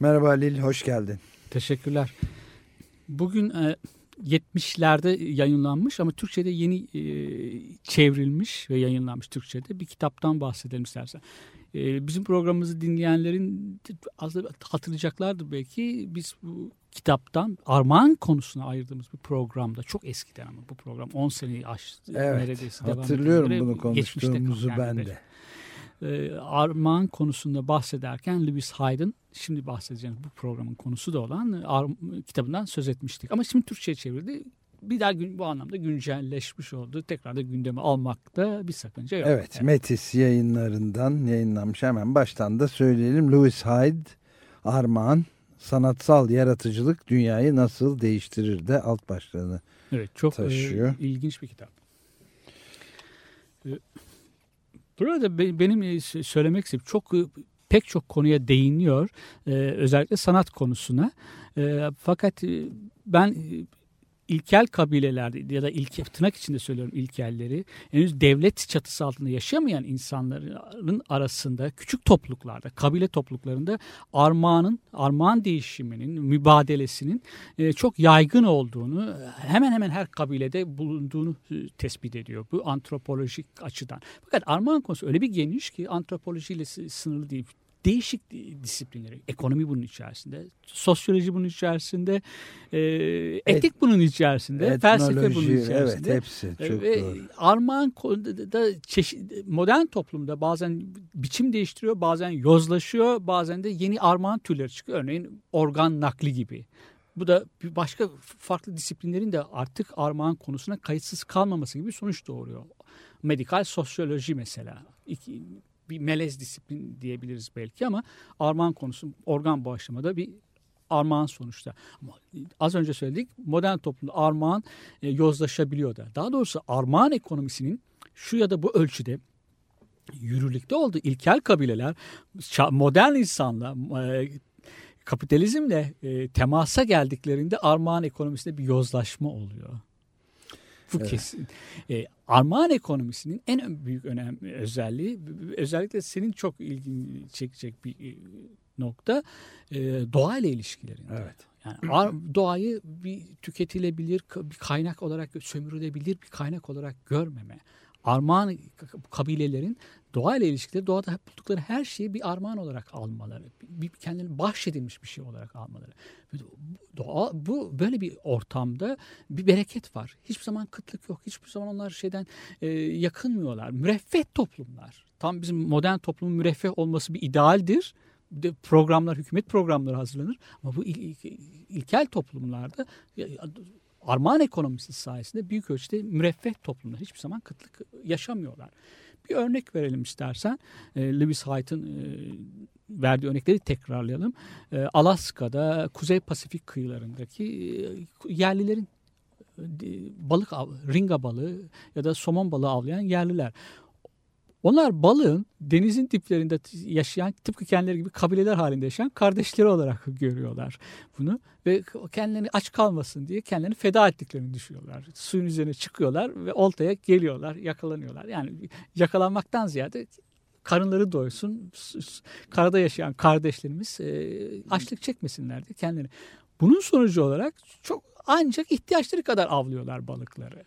Merhaba Lil, hoş geldin. Teşekkürler. Bugün e, 70'lerde yayınlanmış ama Türkçe'de yeni e, çevrilmiş ve yayınlanmış Türkçe'de bir kitaptan bahsedelim istersen. E, bizim programımızı dinleyenlerin aslında hatırlayacaklardır belki biz bu kitaptan armağan konusuna ayırdığımız bir programda çok eskiden ama bu program 10 seneyi aştı. Evet, neredeyse hatırlıyorum bunu konuştuğumuzu ben de. E, armağan konusunda bahsederken Lewis Hyde'ın şimdi bahsedeceğimiz bu programın konusu da olan Ar- kitabından söz etmiştik. Ama şimdi Türkçe'ye çevirdi. Bir daha gün, bu anlamda güncelleşmiş oldu. Tekrar da gündeme almakta bir sakınca yok. Evet, Metis yayınlarından yayınlanmış. Hemen baştan da söyleyelim. Louis Hyde, Armağan, Sanatsal Yaratıcılık Dünyayı Nasıl Değiştirir de alt başlığını. Evet, çok e, taşıyor. ilginç bir kitap. E, Burada be- benim e, söylemek istediğim çok e, pek çok konuya değiniyor. E, özellikle sanat konusuna. Fakat ben ilkel kabilelerde ya da ilke, tırnak içinde söylüyorum ilkelleri henüz devlet çatısı altında yaşamayan insanların arasında küçük topluluklarda kabile topluluklarında armağanın armağan değişiminin mübadelesinin e, çok yaygın olduğunu hemen hemen her kabilede bulunduğunu e, tespit ediyor bu antropolojik açıdan. Fakat armağan konusu öyle bir geniş ki antropolojiyle sınırlı değil değişik disiplinleri. Ekonomi bunun içerisinde, sosyoloji bunun içerisinde, e, etik bunun içerisinde, felsefe bunun içerisinde. Evet, hepsi E, çok Ve doğru. armağan da çeşit, modern toplumda bazen biçim değiştiriyor, bazen yozlaşıyor, bazen de yeni armağan türleri çıkıyor. Örneğin organ nakli gibi. Bu da başka farklı disiplinlerin de artık armağan konusuna kayıtsız kalmaması gibi sonuç doğuruyor. Medikal sosyoloji mesela. İki, bir melez disiplin diyebiliriz belki ama armağan konusu organ bağışlamada bir armağan sonuçta. Ama az önce söyledik modern toplumda armağan e, yozlaşabiliyor da. Daha doğrusu armağan ekonomisinin şu ya da bu ölçüde yürürlükte olduğu ilkel kabileler modern insanla e, kapitalizmle e, temasa geldiklerinde armağan ekonomisinde bir yozlaşma oluyor. Bu Evet. kesin. E, armağan ekonomisinin en büyük önem özelliği özellikle senin çok ilgini çekecek bir e, nokta e, doğayla ilişkilerinde. Evet. Yani doğayı bir tüketilebilir bir kaynak olarak sömürülebilir bir kaynak olarak görmeme. Armağan kabilelerin doğayla ilişkileri doğada buldukları her şeyi bir armağan olarak almaları, bir kendine bahşedilmiş bir şey olarak almaları. Doğa, bu böyle bir ortamda bir bereket var. Hiçbir zaman kıtlık yok. Hiçbir zaman onlar şeyden e, yakınmıyorlar. Müreffeh toplumlar. Tam bizim modern toplumun müreffeh olması bir idealdir de programlar, hükümet programları hazırlanır. Ama bu il, il- ilkel toplumlarda armağan ekonomisi sayesinde büyük ölçüde müreffeh toplumlar hiçbir zaman kıtlık yaşamıyorlar. Bir örnek verelim istersen. E, Lewis Hyde'ın e, verdiği örnekleri tekrarlayalım. E, Alaska'da Kuzey Pasifik kıyılarındaki e, yerlilerin e, balık av, ringa balığı ya da somon balığı avlayan yerliler. Onlar balığın denizin diplerinde yaşayan tıpkı kendileri gibi kabileler halinde yaşayan kardeşleri olarak görüyorlar bunu ve kendilerini aç kalmasın diye kendilerini feda ettiklerini düşünüyorlar. Suyun üzerine çıkıyorlar ve oltaya geliyorlar, yakalanıyorlar. Yani yakalanmaktan ziyade karınları doysun, karada yaşayan kardeşlerimiz e, açlık çekmesinler diye kendileri. Bunun sonucu olarak çok ancak ihtiyaçları kadar avlıyorlar balıkları.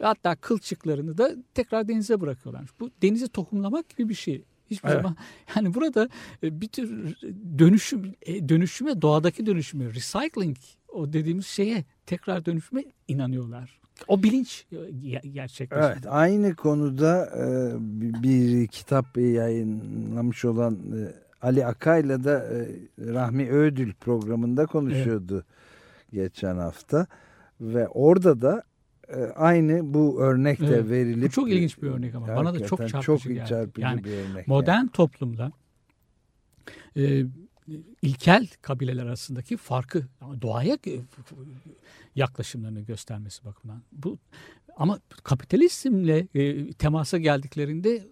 Ve hatta kılçıklarını da tekrar denize bırakıyorlar. Bu denize tohumlamak gibi bir şey. Hiçbir Evet. zaman yani burada e, bir tür dönüşüm e, dönüşüme doğadaki dönüşüme recycling o dediğimiz şeye tekrar dönüşüme inanıyorlar. O bilinç e, ge- gerçekleşiyor. Evet, aynı konuda e, bir- kitap yayınlamış olan e, Ali Akay'la da e, Rahmi Ödül programında konuşuyordu geçen hafta. Ve orada da e, aynı bu örnek de Evet. verilip... Bu çok ilginç bir örnek ama bana da çok çarpıcı çok geldi. çarpıcı Yani bir örnek. Modern toplumda e, ilkel kabileler arasındaki farkı doğaya e, yaklaşımlarını göstermesi bakımından. Bu ama kapitalizmle e, temasa geldiklerinde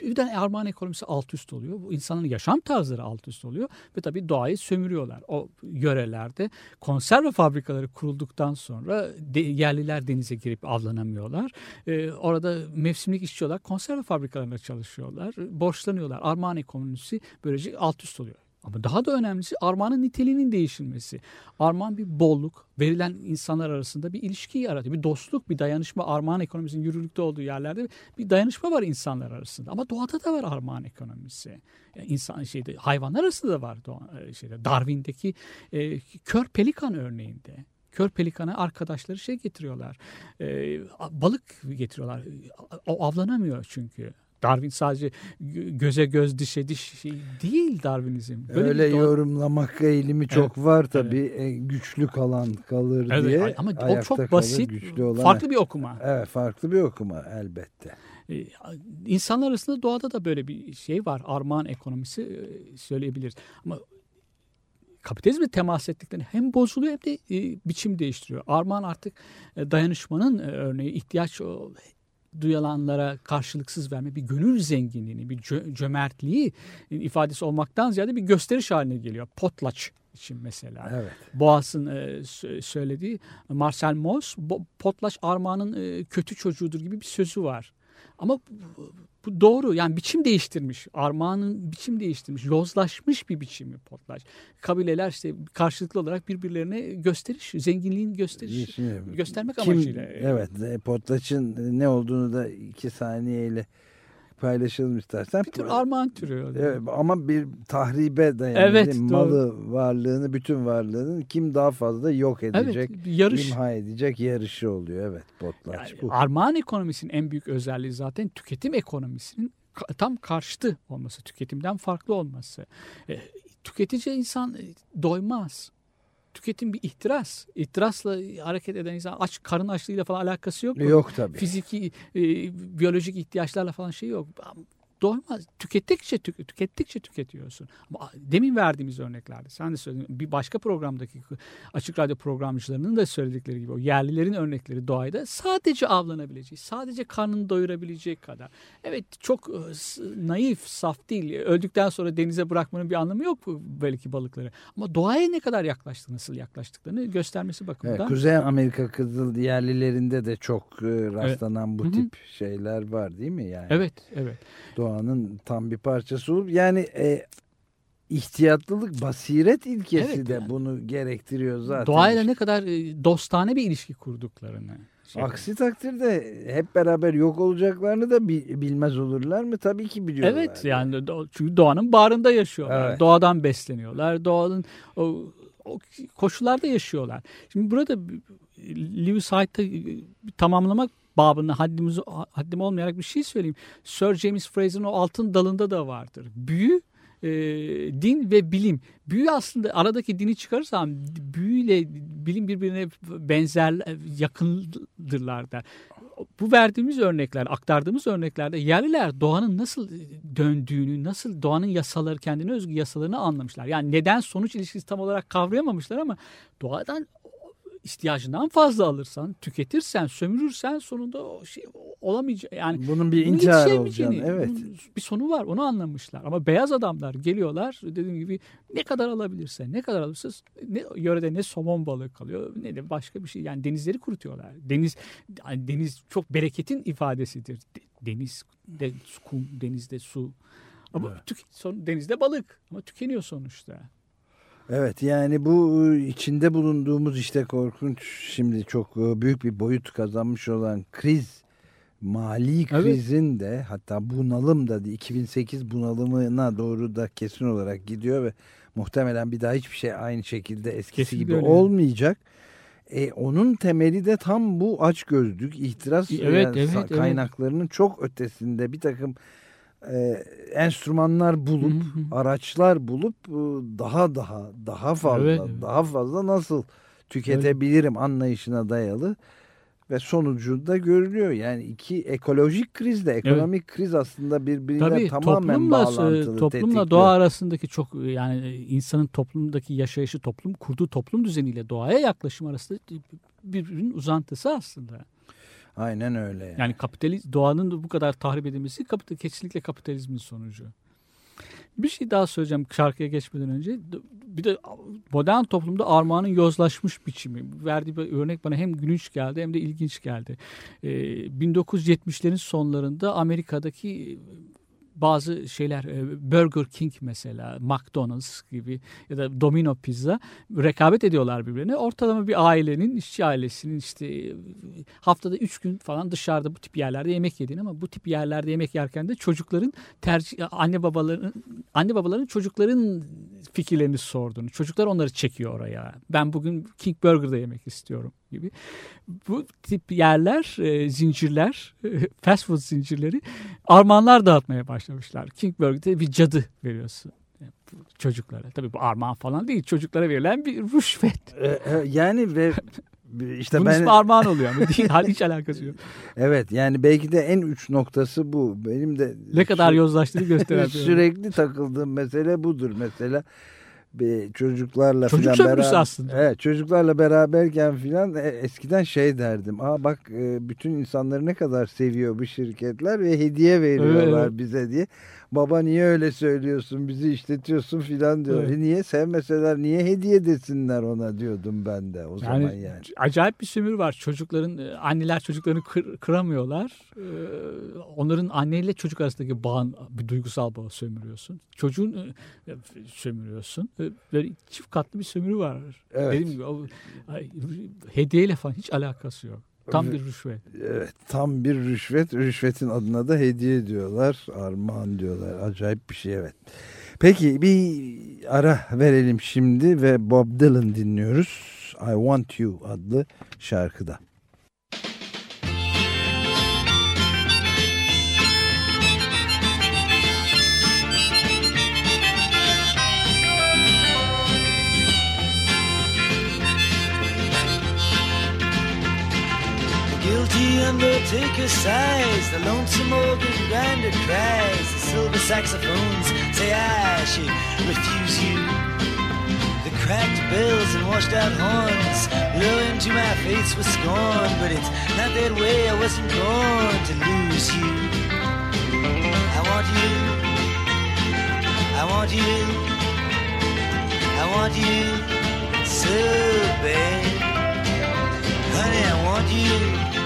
birden armağan ekonomisi alt üst oluyor. Bu insanların yaşam tarzları alt üst oluyor ve tabii doğayı sömürüyorlar. O yörelerde konserve fabrikaları kurulduktan sonra de, yerliler denize girip avlanamıyorlar. Ee, orada mevsimlik işçi olarak konserve fabrikalarında çalışıyorlar. Borçlanıyorlar. Armağan ekonomisi böylece alt üst oluyor. Ama daha da önemlisi armağanın niteliğinin değişilmesi. Armağan bir bolluk, verilen insanlar arasında bir ilişki yaratıyor. Bir dostluk, bir dayanışma. Armağan ekonomisinin yürürlükte olduğu yerlerde bir dayanışma var insanlar arasında. Ama doğada da var armağan ekonomisi. Yani insan şeyde hayvanlar arasında da var e, şeyde Darwin'deki e, kör pelikan örneğinde. Kör pelikana arkadaşları şey getiriyorlar. E, balık getiriyorlar. O avlanamıyor çünkü. Darwin sadece göze göz dişe diş şey değil Darwinizm. Böyle Öyle yorumlamak eğilimi çok evet, var tabii. Evet. Güçlü kalan kalır evet, diye. Ama o çok basit. Güçlü olan, farklı bir okuma. Evet farklı bir okuma elbette. Ee, insanlar arasında doğada da böyle bir şey var. Armağan ekonomisi e, söyleyebiliriz. Ama kapitalizme temas ettiklerinde hem bozuluyor hem de e, biçim değiştiriyor. Armağan artık e, dayanışmanın örneği ihtiyaç duyulanlara karşılıksız verme, bir gönül zenginliğini, bir cö cömertliği ifadesi olmaktan ziyade bir gösteriş haline geliyor. Potlaç için mesela. Evet. Boğaz'ın e, söylediği Marcel Mauss, Potlaç Armağan'ın e, kötü çocuğudur gibi bir sözü var. Ama bu doğru yani biçim değiştirmiş. Armağanın biçim değiştirmiş. Yozlaşmış bir biçimi potlaç. Kabileler işte karşılıklı olarak birbirlerine gösteriş, zenginliğin gösteriş, Şimdi, göstermek kim, amacıyla. Evet potlaçın ne olduğunu da iki saniyeyle paylaşalım istersen. Bir tür armağan türü. Evet, ama bir tahribe dayanıyor. Evet, Malı varlığını, bütün varlığını kim daha fazla yok edecek, evet, yarış. imha edecek yarışı oluyor. Evet, potlaç yani, bu. Armağan ekonomisinin en büyük özelliği zaten tüketim ekonomisinin tam karşıtı olması, tüketimden farklı olması. E, tüketici insan e, doymaz tüketim bir ihtiras. İhtirasla hareket eden insan aç karın açlığıyla falan alakası yok. Yok tabii. Fiziki, e, biyolojik ihtiyaçlarla falan şey yok doymaz. Tükettikçe tük, tükettikçe tüketiyorsun. Ama demin verdiğimiz örneklerde sen de söyledin. Bir başka programdaki açık radyo programcılarının da söyledikleri gibi o yerlilerin örnekleri doğayda sadece avlanabileceği, sadece karnını doyurabilecek kadar. Evet çok e, naif, saf değil. Öldükten sonra denize bırakmanın bir anlamı yok belki balıkları. Ama doğaya ne kadar yaklaştı, nasıl yaklaştıklarını göstermesi bakımından. Evet, Kuzey Amerika kızıl yerlilerinde de çok rastlanan evet. bu tip Hı -hı. şeyler var değil mi yani? Evet, evet. Doğa doğanın tam bir parçası olup yani e, ihtiyatlılık, basiret ilkesi evet, de yani. bunu gerektiriyor zaten. Doğayla ne kadar e, dostane bir ilişki kurduklarını. Şey Aksi takdirde hep beraber yok olacaklarını da bilmez olurlar mı? Tabii ki biliyorlar. Evet yani çünkü doğanın bağrında yaşıyorlar. Evet. Doğadan besleniyorlar. Doğanın o, o koşullarda yaşıyorlar. Şimdi burada Lewis Hyde'ı e, tamamlamak babında haddimiz, haddim olmayarak bir şey söyleyeyim. Sir James Fraser'ın o altın dalında da vardır. Büyü e, din ve bilim. Büyü aslında aradaki dini çıkarırsam büyüyle bilim birbirine benzer yakındırlar der. Bu verdiğimiz örnekler, aktardığımız örneklerde yerliler doğanın nasıl döndüğünü, nasıl doğanın yasaları, kendine özgü yasalarını anlamışlar. Yani neden sonuç ilişkisi tam olarak kavrayamamışlar ama doğadan ihtiyacından fazla alırsan, tüketirsen, sömürürsen sonunda o şey olamayacak. Yani bunun bir intihar olacağını, evet. bir sonu var. Onu anlamışlar. Ama beyaz adamlar geliyorlar dediğim gibi ne kadar alabilirse, ne kadar alırsa ne yörede ne somon balığı kalıyor ne de başka bir şey. Yani denizleri kurutuyorlar. Deniz yani deniz çok bereketin ifadesidir. Deniz de kum, denizde su. Ama evet. tük, son, denizde balık ama tükeniyor sonuçta. Evet yani bu ıı, içinde bulunduğumuz işte korkunç şimdi çok ıı, büyük bir boyut kazanmış olan kriz mali krizin evet. de hatta bunalım da 2008 bunalımına doğru da kesin olarak gidiyor ve muhtemelen bir daha hiçbir şey aynı şekilde eskisi kesin gibi öyle. olmayacak. E, onun temeli de tam bu açgözlük, ihtiras evet, evet, kaynaklarının evet. çok ötesinde bir takım e, enstrümanlar bulup, hı hı. araçlar bulup e, daha daha daha fazla evet, evet. daha fazla nasıl tüketebilirim evet. anlayışına dayalı ve sonucunda görülüyor. Yani iki ekolojik kriz de ekonomik kriz aslında birbiriyle Tabii tamamen toplumla, bağlantılı. toplumla tetikliyor. doğa arasındaki çok yani insanın toplumdaki yaşayışı toplum kurduğu toplum düzeniyle doğaya yaklaşım arasında birbirinin uzantısı aslında. Aynen öyle. Yani. Yani kapitaliz doğanın bu kadar tahrip edilmesi kapital, kesinlikle kapitalizmin sonucu. Bir şey daha söyleyeceğim şarkıya geçmeden önce. Bir de modern toplumda armağanın yozlaşmış biçimi. Verdiği bir örnek bana hem gülünç geldi hem de ilginç geldi. Ee, 1970'lerin sonlarında Amerika'daki bazı şeyler e, Burger King mesela McDonald's gibi ya da Domino Pizza rekabet ediyorlar birbirine. Ortalama bir ailenin işçi ailesinin işte e, haftada 3 gün falan dışarıda bu tip yerlerde yemek yediğini ama bu tip yerlerde yemek yerken de çocukların tercih anne babaların anne babaların çocukların fikirlerini sorduğunu. Çocuklar onları çekiyor oraya. Ben bugün King Burger'da yemek istiyorum gibi. Bu tip yerler, e, zincirler, fast food zincirleri armağanlar dağıtmaya başlamışlar. King Burger'de bir cadı veriyorsun çocuklara. Tabii bu armağan falan değil. Çocuklara verilen bir rüşvet. Ee, e, yani ve işte Bunun ben ismi armağan oluyor ama değil. Hal hiç alakası yok. evet yani belki de en uç noktası bu. Benim de Ne kadar yozlaştığını gösteren. sürekli takıldığım mesele budur mesela. Bir çocuklarla Çocuk filan beraber aslında. Evet, çocuklarla beraberken filan e, eskiden şey derdim. Aa bak e, bütün insanları ne kadar seviyor bu şirketler ve hediye veriyorlar Evet. bize diye. Baba niye öyle söylüyorsun? Bizi işletiyorsun filan diyor. Evet. E, niye sevmeseler niye hediye desinler ona diyordum ben de o zaman Yani, yani. acayip bir sömürü var. Çocukların e, anneler çocuklarını kır- kıramıyorlar. Onların anneyle çocuk arasındaki bağın bir duygusal bağı sömürüyorsun. Çocuğun sömürüyorsun. E, Böyle çift katlı bir sömürü var. Evet. Dediğim gibi o, hediyeyle falan hiç alakası yok. Tam bir rüşvet. Evet tam bir rüşvet. Rüşvetin adına da hediye diyorlar. Armağan diyorlar. Acayip bir şey evet. Peki bir ara verelim şimdi ve Bob Dylan dinliyoruz. I Want You adlı şarkıda. The undertaker sighs, the lonesome organ grinder cries, the silver saxophones say I should refuse you. The cracked bells and washed out horns blow into my face with scorn, but it's not that way. I wasn't born to lose you. I want you. I want you. I want you so bad. Honey, I want you.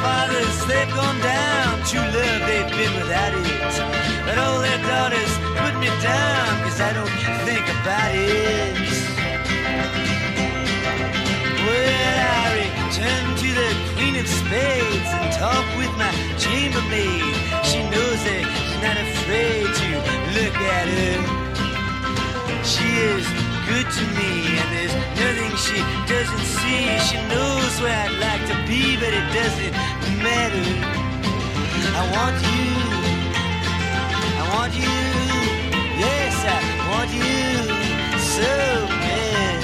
Fathers, they've gone down. True love, they've been without it. But all their daughters put me down, cause I don't think about it. Well, I return to the Queen of Spades and talk with my chambermaid. She knows that she's not afraid to look at her. She is good to me, and there's nothing she doesn't see. She knows where I'd like to be, but it doesn't matter. I want you. I want you. Yes, I want you so bad.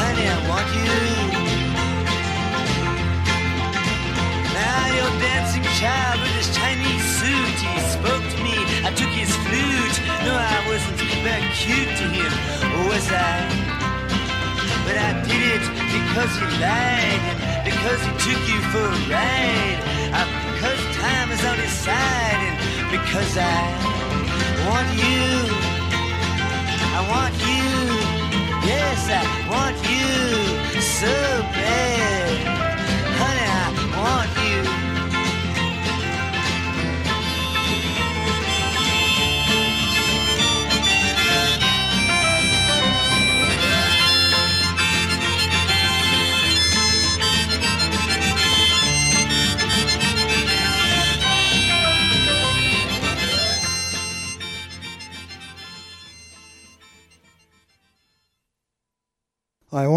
Honey, I want you. Now your dancing child with his Chinese suit, he spoke. I took his flute. No, I wasn't very cute to him, was I? But I did it because he lied because he took you for a ride. Because time is on his side and because I want you. I want you. Yes, I want you so bad. Honey, I want you.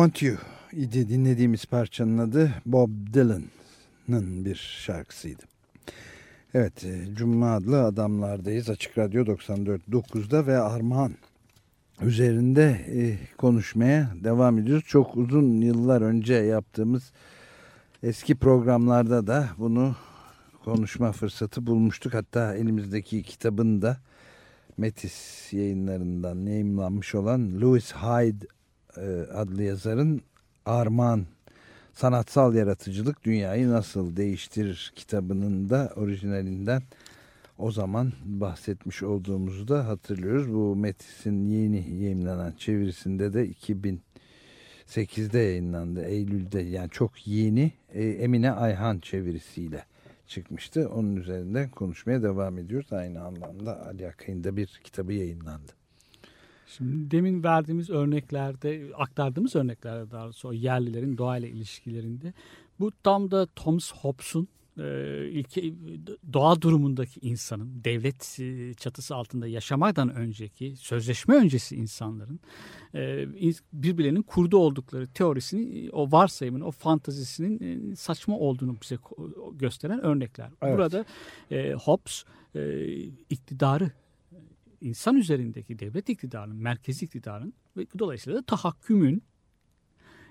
Want You idi dinlediğimiz parçanın adı Bob Dylan'ın bir şarkısıydı. Evet, e, Cuma adlı adamlardayız. Açık Radyo 94.9'da ve Armağan üzerinde e, konuşmaya devam ediyoruz. Çok uzun yıllar önce yaptığımız eski programlarda da bunu konuşma fırsatı bulmuştuk. Hatta elimizdeki kitabın da Metis yayınlarından yayınlanmış olan Louis Hyde adlı yazarın Armağan Sanatsal Yaratıcılık Dünyayı Nasıl Değiştirir kitabının da orijinalinden o zaman bahsetmiş olduğumuzu da hatırlıyoruz. Bu Metis'in yeni yayınlanan çevirisinde de 2008'de yayınlandı. Eylül'de yani çok yeni e, Emine Ayhan çevirisiyle çıkmıştı. Onun üzerinde konuşmaya devam ediyoruz. Aynı anlamda Ali Akay'ın da bir kitabı yayınlandı. Şimdi demin verdiğimiz örneklerde, aktardığımız örneklerde daha doğrusu yerlilerin doğayla ilişkilerinde bu tam da Thomas Hobbes'un e, ilke, doğa durumundaki insanın devlet e, çatısı altında yaşamadan önceki sözleşme öncesi insanların e, birbirlerinin kurdu oldukları teorisini o varsayımın o fantazisinin saçma olduğunu bize gösteren örnekler. Evet. Burada Hobbes iktidarı insan üzerindeki devlet iktidarının, merkezi iktidarın ve dolayısıyla da tahakkümün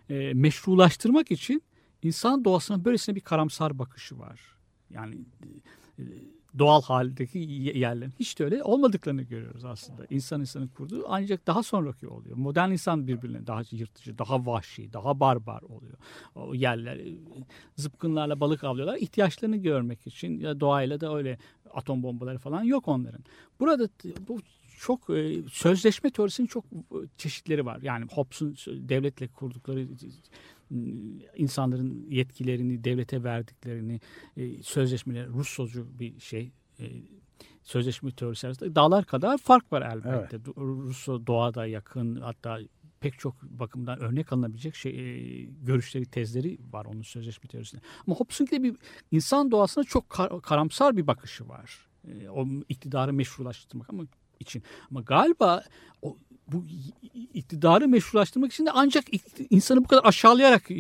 e, meşrulaştırmak için insan doğasına böylesine bir karamsar bakışı var. Yani e, doğal haldeki yerlerin hiç de öyle olmadıklarını görüyoruz aslında. İnsan insanın kurduğu ancak daha sonraki oluyor. Modern insan birbirine daha yırtıcı, daha vahşi, daha barbar oluyor. O yerler e, zıpkınlarla balık avlıyorlar. ihtiyaçlarını görmek için ya doğayla da öyle atom bombaları falan yok onların. Burada bu çok e, sözleşme teorisinin çok çeşitleri var. Yani Hobbes'un devletle kurdukları insanların yetkilerini devlete verdiklerini e, sözleşmeler Russocu bir şey e, sözleşme teorisi arasında dağlar kadar fark var elbette. Evet. Russo doğada yakın hatta pek çok bakımdan örnek alınabilecek şey, e, görüşleri, tezleri var onun sözleşme teorisinde. Ama Hobbes'un de bir insan doğasına çok kar, karamsar bir bakışı var. E, o iktidarı meşrulaştırmak ama için. Ama galiba o bu iktidarı meşrulaştırmak için de ancak insanı bu kadar aşağılayarak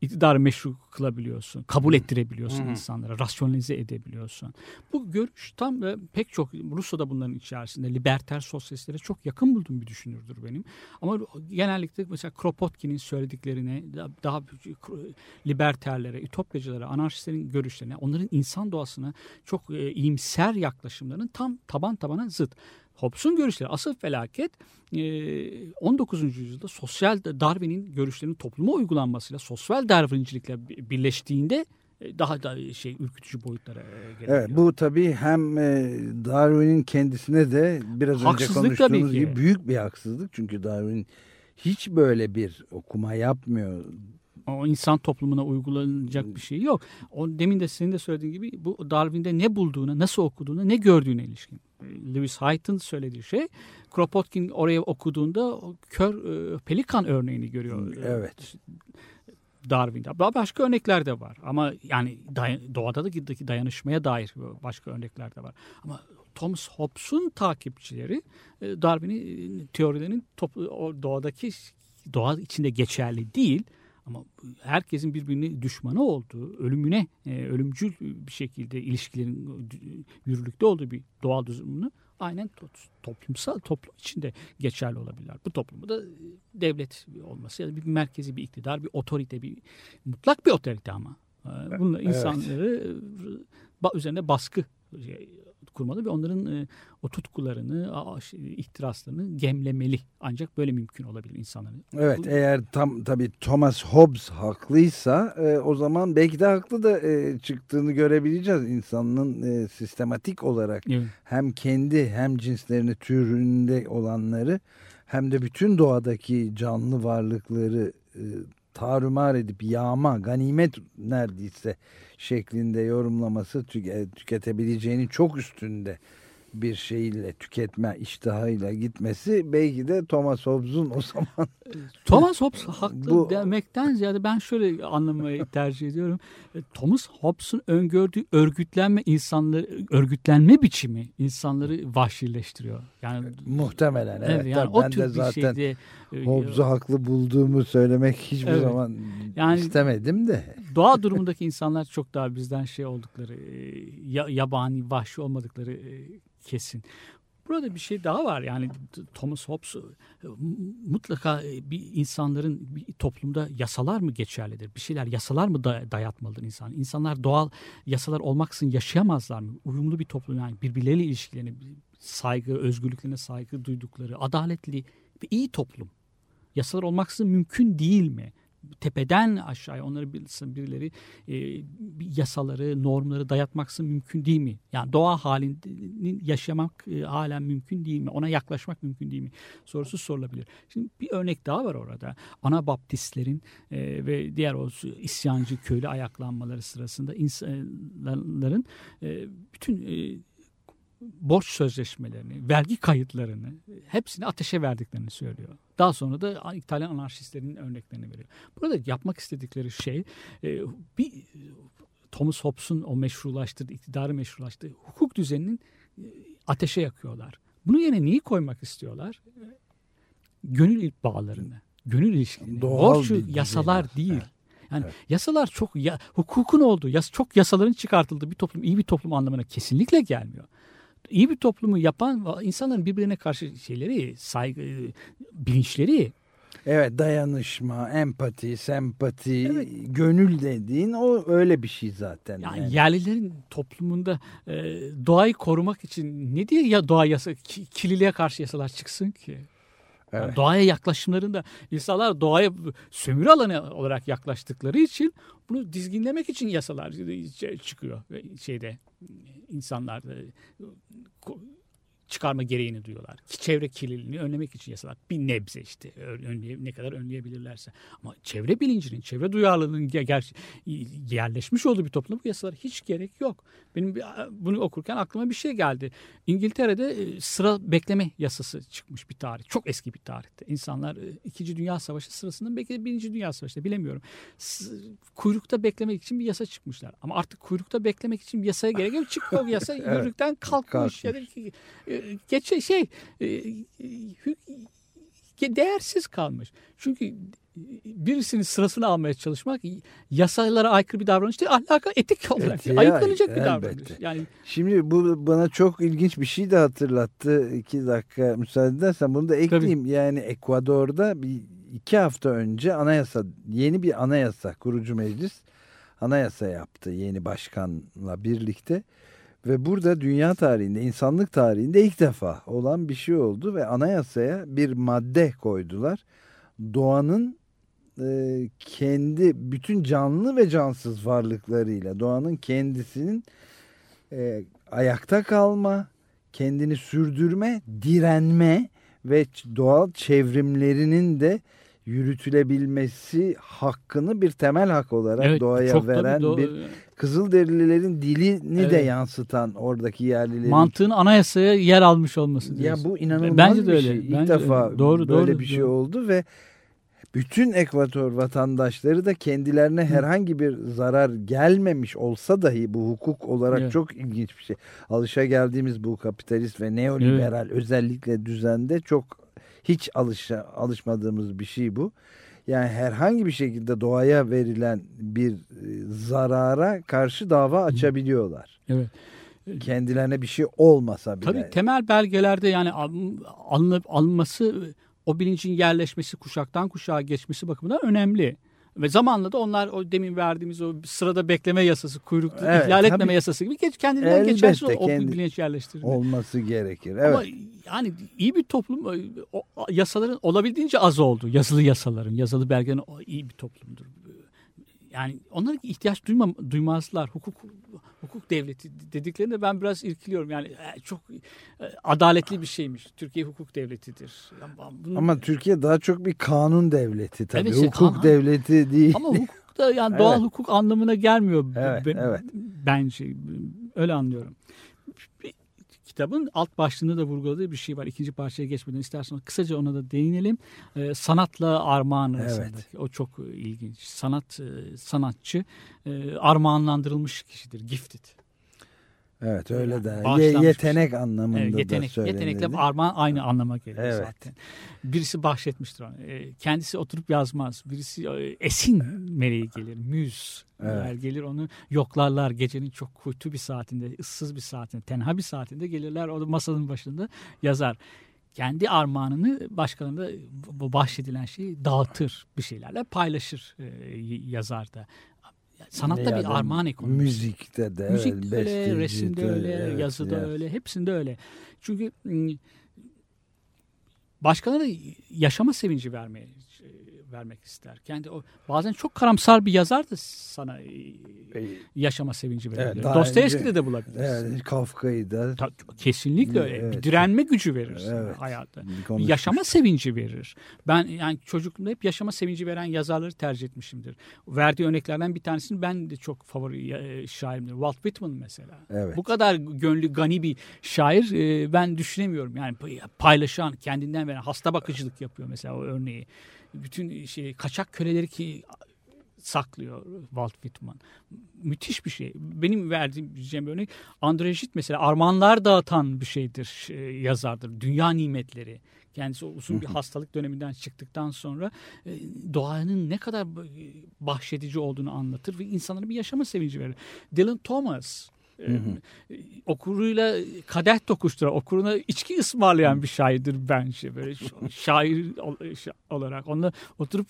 iktidarı meşru kılabiliyorsun. Kabul ettirebiliyorsun Hı. insanlara. Rasyonalize edebiliyorsun. Bu görüş tam ve pek çok Rusya'da bunların içerisinde liberter sosyalistlere çok yakın bulduğum bir düşünürdür benim. Ama genellikle mesela Kropotkin'in söylediklerine daha liberterlere, ütopyacılara, anarşistlerin görüşlerine, onların insan doğasına çok e, iyimser yaklaşımlarının tam taban tabana zıt. Hobbes'un görüşleri asıl felaket 19. yüzyılda sosyal Darwin'in görüşlerinin topluma uygulanmasıyla sosyal Darwin'cilikle birleştiğinde daha da şey ürkütücü boyutlara gelebiliyor. Evet, bu tabii hem Darwin'in kendisine de biraz haksızlık önce konuştuğumuz gibi büyük bir haksızlık. Çünkü Darwin hiç böyle bir okuma yapmıyor o insan toplumuna uygulanacak bir şey yok. O demin de senin de söylediğin gibi bu Darwin'de ne bulduğuna, nasıl okuduğuna, ne gördüğüne ilişkin. Lewis Hyde'ın söylediği şey Kropotkin oraya okuduğunda kör e, pelikan örneğini görüyor. Evet. Darwin'de. Başka örnekler de var. Ama yani doğada da dayanışmaya dair başka örnekler de var. Ama Thomas Hobbes'un takipçileri e, Darwin'in teorilerinin doğadaki doğa içinde geçerli değil ama herkesin birbirine düşmanı olduğu, ölümüne, e, ölümcül bir şekilde ilişkilerin yürürlükte olduğu bir doğal düzümünü aynen toplumsal toplum içinde geçerli olabilirler. Bu toplumu da e, devlet olması ya da bir merkezi bir iktidar, bir otorite, bir mutlak bir otorite ama. E, bununla insanları evet. üzerine baskı kurmalı ve onların e, o tutkularını, ihtiraslarını gemlemeli. Ancak böyle mümkün olabilir insanların. Evet Bu, eğer tam tabii Thomas Hobbes haklıysa e, o zaman belki de haklı da e, çıktığını görebileceğiz. insanın e, sistematik olarak evet. hem kendi hem cinslerini türünde olanları hem de bütün doğadaki canlı varlıkları e, tarumar edip yağma, ganimet neredeyse şeklinde yorumlaması tüke, tüketebileceğinin çok üstünde bir şeyle tüketme iştahıyla gitmesi belki de Thomas Hobbes'un o zaman Thomas Hobbes haklı Bu- demekten ziyade ben şöyle anlamayı tercih ediyorum. E, Thomas Hobbes'un öngördüğü örgütlenme insanları örgütlenme biçimi insanları vahşileştiriyor. Yani muhtemelen evet, evet, yani o ben de zaten şeyde e, Hobbes'u haklı bulduğumu söylemek hiçbir Evet. zaman Yani- istemedim de. doğa durumundaki insanlar çok daha bizden şey oldukları, e, ya- yabani, vahşi olmadıkları e, kesin. Burada bir şey daha var yani Thomas Hobbes e, mutlaka e, bir insanların bir toplumda yasalar mı geçerlidir? Bir şeyler yasalar mı da- dayatmalıdır insan? İnsanlar doğal yasalar olmaksızın yaşayamazlar mı? Uyumlu bir toplum yani birbirleriyle ilişkilerini saygı, özgürlüklerine saygı duydukları, adaletli ve iyi toplum. Yasalar olmaksızın mümkün değil mi? tepeden aşağıya onları bir- birileri e, yasaları, normları dayatmaksın mümkün değil mi? Yani doğa halini yaşamak e, halen mümkün değil mi? Ona yaklaşmak mümkün değil mi? Sorusu sorulabilir. Şimdi bir örnek daha var orada. Anabaptistlerin e, ve diğer o isyancı köylü ayaklanmaları sırasında insanların e, bütün e, borç sözleşmelerini, vergi kayıtlarını hepsini ateşe verdiklerini söylüyor. Daha sonra da İtalyan anarşistlerinin örneklerini veriyor. Burada yapmak istedikleri şey e, bir Thomas Hobbes'un o meşrulaştırdığı, iktidarı meşrulaştırdığı hukuk düzeninin e, ateşe yakıyorlar. Bunun yerine neyi koymak istiyorlar? Gönül bağlarını, gönül ilişkilerini. Doğal Borç yasalar aslında. değil. Yani Evet. yasalar çok ya, hukukun olduğu, yas, çok yasaların çıkartıldığı bir toplum iyi bir toplum anlamına kesinlikle gelmiyor. İyi bir toplumu yapan insanların birbirine karşı şeyleri, saygı, bilinçleri Evet dayanışma, empati, sempati, Evet. gönül dediğin o öyle bir şey zaten. yani yani. yerlilerin toplumunda e, doğayı korumak için ne diye ya doğa yasa ki- kirliliğe karşı yasalar çıksın ki? Yani Evet. doğaya yaklaşımlarında insanlar doğaya sömürü alanı olarak yaklaştıkları için bunu dizginlemek için yasalar çıkıyor şeyde insanlar e, çıkarma gereğini duyuyorlar. Ki Çevre kirliliğini önlemek için yasalar. Bir nebze işte önleye, ne kadar önleyebilirlerse. Ama çevre bilincinin, çevre duyarlılığının ge- ger- yerleşmiş olduğu bir toplumda bu yasalara hiç gerek yok. Benim bunu okurken aklıma bir şey geldi. İngiltere'de e, sıra bekleme yasası çıkmış bir tarih. Çok eski bir tarihte. İnsanlar e, İkinci Dünya Savaşı sırasında belki de Birinci Dünya Savaşı'nda bilemiyorum. Kuyrukta beklemek için bir yasa çıkmışlar. Ama artık kuyrukta beklemek için bir yasaya gerek yok. Çıktı o yasa yürürlükten kalkmış. Ya da geçe şey e, e, değersiz kalmış. Çünkü e, birisinin sırasını almaya çalışmak yasalara aykırı bir davranış değil, ahlaka etik olarak Evet, ya, ayıklanacak bir elbette. davranış. Yani Şimdi bu bana çok ilginç bir şey de hatırlattı. İki dakika müsaade edersen bunu da ekleyeyim. Yani Ekvador'da bir iki hafta önce anayasa, yeni bir anayasa kurucu meclis anayasa yaptı yeni başkanla birlikte. Ve burada dünya tarihinde, insanlık tarihinde ilk defa olan bir şey oldu ve anayasaya bir madde koydular. Doğanın e, kendi bütün canlı ve cansız varlıklarıyla doğanın kendisinin e, ayakta kalma, kendini sürdürme, direnme ve doğal çevrimlerinin de yürütülebilmesi hakkını bir temel hak olarak evet, doğaya veren do- bir Kızılderililerin dilini de Evet. yansıtan oradaki yerlilerin mantığın anayasaya yer almış olması. ya diyorsun. bu inanılmaz Bence de bir öyle. şey. İlk Bence de defa öyle. Doğru, böyle doğru, bir şey doğru. oldu ve bütün Ekvator vatandaşları da kendilerine herhangi bir zarar gelmemiş olsa dahi bu hukuk olarak Evet. çok ilginç bir şey. Alışa geldiğimiz bu kapitalist ve neoliberal özellikle düzende çok hiç alışa, alışmadığımız bir şey bu. Yani herhangi bir şekilde doğaya verilen bir e, zarara karşı dava açabiliyorlar. Evet. Kendilerine bir şey olmasa bile. Tabii temel belgelerde yani al- alınıp alınması o bilincin yerleşmesi kuşaktan kuşağa geçmesi bakımından önemli. Ve zamanla da onlar o demin verdiğimiz o sırada bekleme yasası, kuyruk Evet, ihlal etmeme tabii. yasası gibi geç, kendinden geçersiz o, kendi- bilinç yerleştirilme. olması gerekir. Evet. Ama yani iyi bir toplum o, yasaların olabildiğince az oldu. Yazılı yasaların, yazılı belgelerin o iyi bir toplumdur. Yani onlara ihtiyaç duyma, duymazlar. Hukuk hukuk devleti dediklerinde ben biraz irkiliyorum. Yani e, çok e, adaletli bir şeymiş. Türkiye hukuk devletidir. Bunun- Ama Türkiye daha çok bir kanun devleti tabii. Evet, işte hukuk kan- devleti değil. ama hukuk da yani doğal Evet. hukuk anlamına gelmiyor. Evet, Ben- evet. Bence öyle anlıyorum. Kitabın alt başlığında da vurguladığı bir şey var. İkinci parçaya geçmeden istersen kısaca ona da değinelim. E, sanatla armağan arasındaki evet. o çok ilginç. Sanat e, sanatçı e, armağanlandırılmış kişidir. Gifted. Evet öyle de. Ye, yetenek anlamında evet, yetenek, da söylenir. Yetenekle armağan aynı anlama geliyor evet. zaten. Birisi bahşetmiştir onu. E, kendisi oturup yazmaz. Birisi e, esin meleği gelir. Müz evet. gelir onu yoklarlar. Gecenin çok kuytu bir saatinde, ıssız bir saatinde, tenha bir saatinde gelirler. O da masanın başında yazar kendi armağanını başkalarına bahşedilen şeyi dağıtır bir şeylerle paylaşır e, yazar da. Sanatta bir armağan ekonomisi. Müzikte de Müzik de öyle, resimde öyle, evet, yazıda evet. öyle, hepsinde öyle. Çünkü başkalarına yaşama sevinci vermeye vermek ister. Kendi o bazen çok karamsar bir yazar da sana e, yaşama sevinci verir. Evet, Dostoyevski'de de bulabiliriz. Evet, Kafka'yı da. Ta, kesinlikle öyle. Evet. Bir direnme gücü verir evet. hayatta. Bir yaşama sevinci verir. Ben yani çocukluğumda hep yaşama sevinci veren yazarları tercih etmişimdir. Verdiği örneklerden bir tanesini ben de çok favori e, şairimdir. Walt Whitman mesela. Evet. Bu kadar gönlü gani bir şair e, ben düşünemiyorum. Yani paylaşan, kendinden veren hasta bakıcılık yapıyor mesela o örneği bütün şey kaçak köleleri ki saklıyor Walt Whitman. Müthiş bir şey. Benim verdiğim örnek Andrejit mesela armağanlar dağıtan bir şeydir, e, yazardır. Dünya nimetleri. Kendisi uzun bir hastalık döneminden çıktıktan sonra e, doğanın ne kadar bahşedici olduğunu anlatır ve insanlara bir yaşama sevinci verir. Dylan Thomas Hı hı. Okuruyla kadeh tokuşturan, okuruna içki ısmarlayan bir şairdir bence böyle şair olarak. Onunla oturup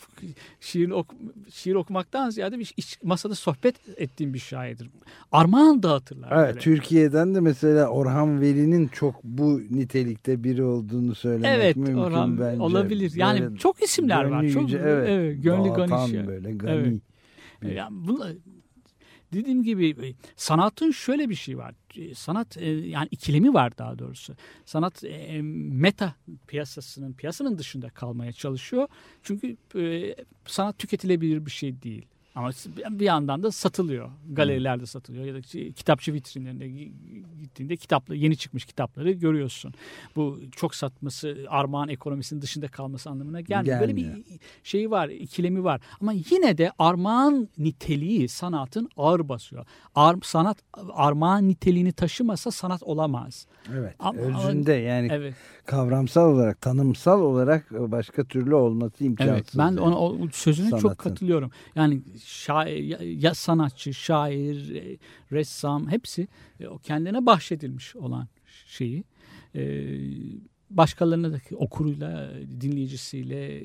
şiir, ok şiir okumaktan ziyade bir iç, masada sohbet ettiğim bir şairdir. Armağan dağıtırlar. Evet, böyle. Türkiye'den de mesela Orhan Veli'nin çok bu nitelikte biri olduğunu söylemek evet, mümkün Orhan, bence. Olabilir. Yani böyle çok isimler var. Çok, evet, evet, gönlü gani. böyle gani. Evet. Yani bunu, dediğim gibi e, sanatın şöyle bir şey var. E, sanat e, yani ikilemi var daha doğrusu. Sanat meta piyasasının piyasanın dışında kalmaya çalışıyor. Çünkü sanat tüketilebilir bir şey değil. Ama bir yandan da satılıyor. Galerilerde satılıyor ya da kitapçı vitrinlerinde gittiğinde kitaplı yeni çıkmış kitapları görüyorsun. Bu çok satması armağan ekonomisinin dışında kalması anlamına gelmiyor. Böyle bir şeyi var, ikilemi var. Ama yine de armağan niteliği sanatın ağır basıyor. Ar, sanat armağan niteliğini taşımasa sanat olamaz. Evet. Ama, özünde yani evet. kavramsal olarak, tanımsal olarak başka türlü olması imkansız. Evet. Ben yani. ona o sözüne Sanatın. çok katılıyorum. Yani şair, ya sanatçı, şair, e, ressam hepsi e, kendine bahşedilmiş olan şeyi e, başkalarına da okuruyla, dinleyicisiyle,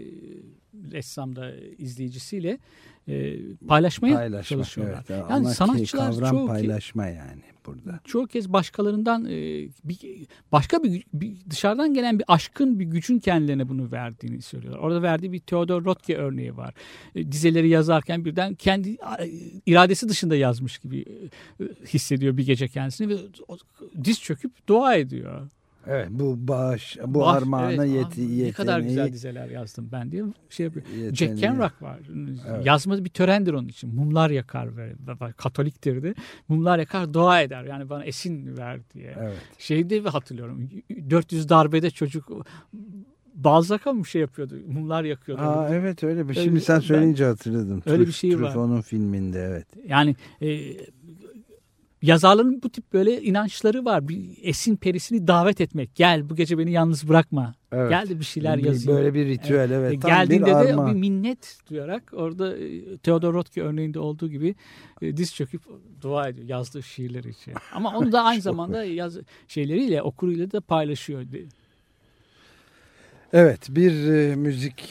ressamda izleyicisiyle paylaşmaya Paylaşma, çalışıyorlar. Evet. Yani Ama sanatçılar kavram çoğu paylaşma yani burada. Çoğu kez başkalarından bir, başka bir, bir dışarıdan gelen bir aşkın bir gücün kendilerine bunu verdiğini söylüyorlar. Orada verdiği bir Theodor Rothke örneği var. Dizeleri yazarken birden kendi iradesi dışında yazmış gibi hissediyor bir gece kendisini ve diz çöküp dua ediyor. Evet bu bağış, bu Bağış, armağana evet, yeti, yeteneği. Ne kadar güzel dizeler yazdım ben diye şey yapıyor. Jack Kerouac var. Evet. Yazma bir törendir onun için. Mumlar yakar ve, Katoliktir de. Mumlar yakar dua eder. Yani bana esin ver diye. Evet. Şeyde hatırlıyorum. 400 darbede çocuk Balzac'a mı şey yapıyordu? Mumlar yakıyordu. Aa, evet öyle bir. Şimdi sen söyleyince ben, hatırladım. Öyle bir şey var. onun filminde evet. Yani e, yazarların bu tip böyle inançları var. Bir esin perisini davet etmek. Gel bu gece beni yalnız bırakma. Evet. Gel de bir şeyler yazayım. Böyle bir ritüel evet. evet. Geldiğinde bir de bir minnet duyarak orada e, Theodor Rothke örneğinde olduğu gibi e, diz çöküp dua ediyor yazdığı şiirleri için. Ama onu da aynı zamanda yaz şeyleriyle okuruyla da paylaşıyor. Evet bir e, müzik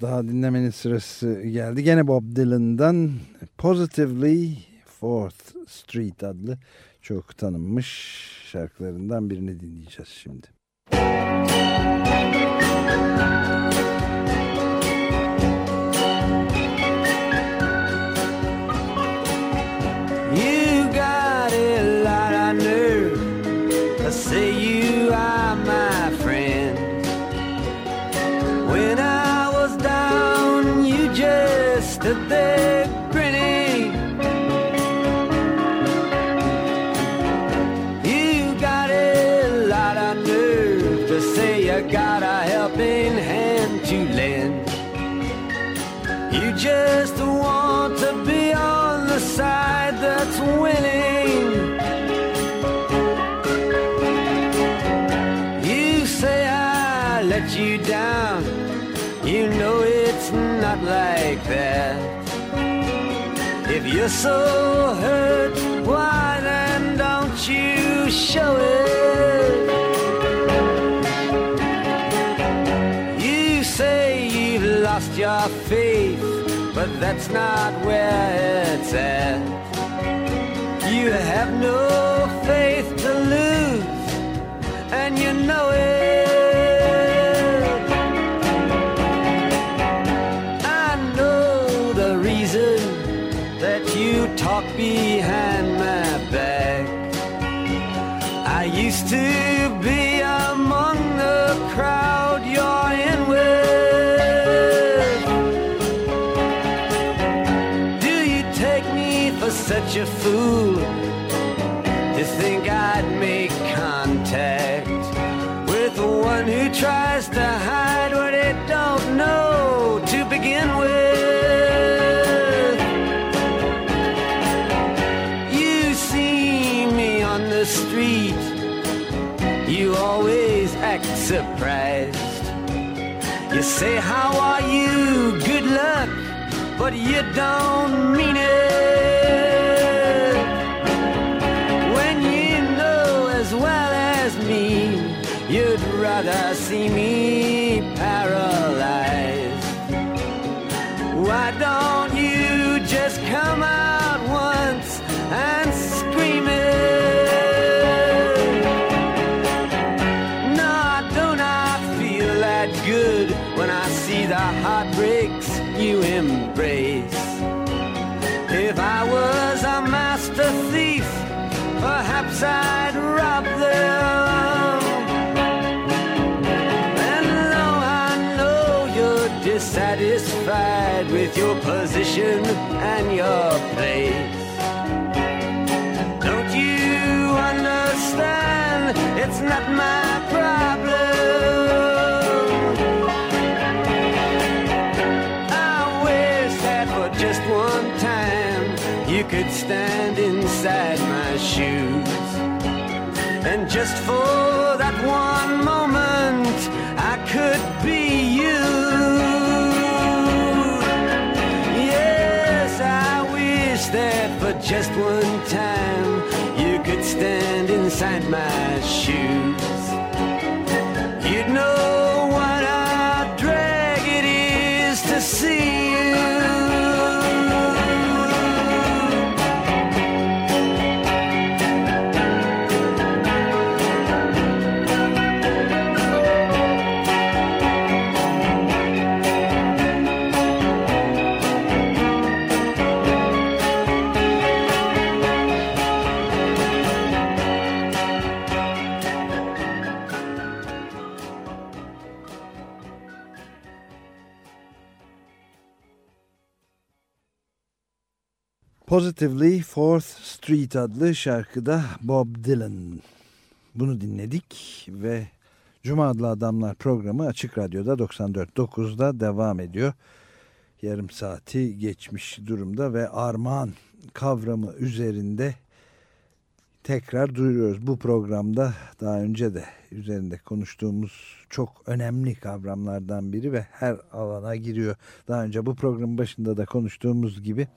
daha dinlemenin sırası geldi. Gene Bob Dylan'dan Positively Fourth Street adlı çok tanınmış şarkılarından birini dinleyeceğiz şimdi. You got a lot of nerve to say you are my friend. When I was down, you just stood there side that's winning. You say I let you down. You know it's not like that. If you're so hurt, why then don't you show it? You say you've lost your faith, but that's not where it's at. You have no faith to lose, and you know it. I know the reason that you talk behind my back. I used to such a fool to think I'd make contact with one who tries to hide what it don't know to begin with? You see me on the street, you always act surprised. You say, How are you? Good luck, but you don't mean it. Me with your position and your place, don't you understand? It's not my problem. I wish that for just one time you could stand inside my shoes. And just for that one just one time you could stand inside my shoes. Positively Fourth Street adlı şarkıda Bob Dylan. Bunu dinledik ve Cuma adlı adamlar programı Açık Radyo'da 94.9'da devam ediyor. Yarım saati geçmiş durumda ve armağan kavramı üzerinde tekrar duyuruyoruz. Bu programda daha önce de üzerinde konuştuğumuz çok önemli kavramlardan biri ve her alana giriyor. Daha önce bu programın başında da konuştuğumuz gibi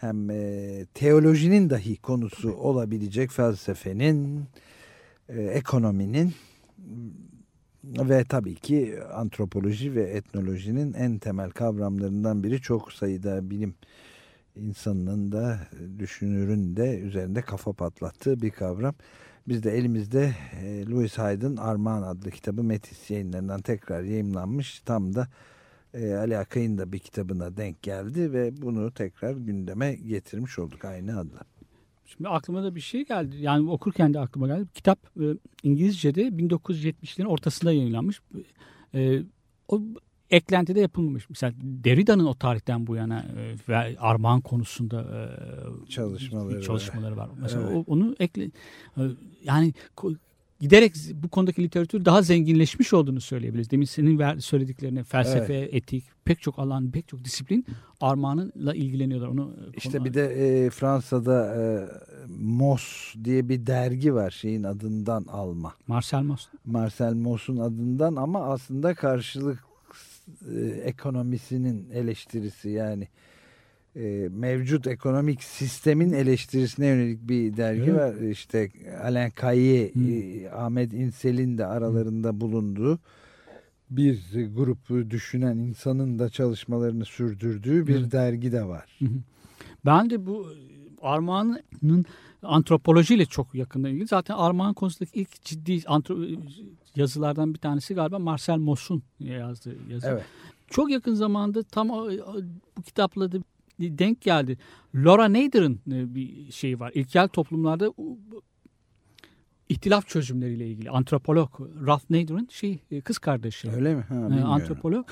hem e, teolojinin dahi konusu olabilecek felsefenin, e, ekonominin ve tabii ki antropoloji ve etnolojinin en temel kavramlarından biri çok sayıda bilim insanının da düşünürün de üzerinde kafa patlattığı bir kavram. Biz de elimizde e, Louis Hyde'ın Armağan adlı kitabı Metis yayınlarından tekrar yayımlanmış. Tam da e, Ali Akay'ın da bir kitabına denk geldi ve bunu tekrar gündeme getirmiş olduk aynı adla. Şimdi aklıma da bir şey geldi. Yani okurken de aklıma geldi. Kitap e, İngilizce'de 1970'lerin ortasında yayınlanmış. E, o eklentide yapılmamış. Mesela Derrida'nın o tarihten bu yana e, ve armağan konusunda e, Çalışmaları çalışmaları var. var. Mesela Evet. onu ekle e, yani giderek bu konudaki literatür daha zenginleşmiş olduğunu söyleyebiliriz. Demin senin söylediklerine felsefe, etik, pek çok alan, pek çok disiplin armağanla ilgileniyorlar. Onu İşte konu- bir de e, Fransa'da e, Mos diye bir dergi var şeyin adından alma. Marcel Mauss. Marcel Mos'un adından ama aslında karşılık e, ekonomisinin eleştirisi yani e, mevcut ekonomik sistemin eleştirisine yönelik bir dergi Evet. var. İşte Alain Kaye, e, Ahmet İnsel'in de aralarında bulunduğu bir grup düşünen insanın da çalışmalarını sürdürdüğü bir Evet. dergi de var. Hı hı. Ben de bu e, Armağan'ın antropolojiyle çok yakından ilgili. Zaten Armağan konusundaki ilk ciddi antro- yazılardan bir tanesi galiba Marcel Mauss'un yazdığı yazı. Evet. Çok yakın zamanda tam o- bu kitapla da denk geldi. Laura Nader'ın e, bir şeyi var. İlkel toplumlarda ihtilaf çözümleriyle ilgili antropolog Ralph Nader'ın şey e, kız kardeşi. Öyle mi? Ha, e, bilmiyorum. antropolog.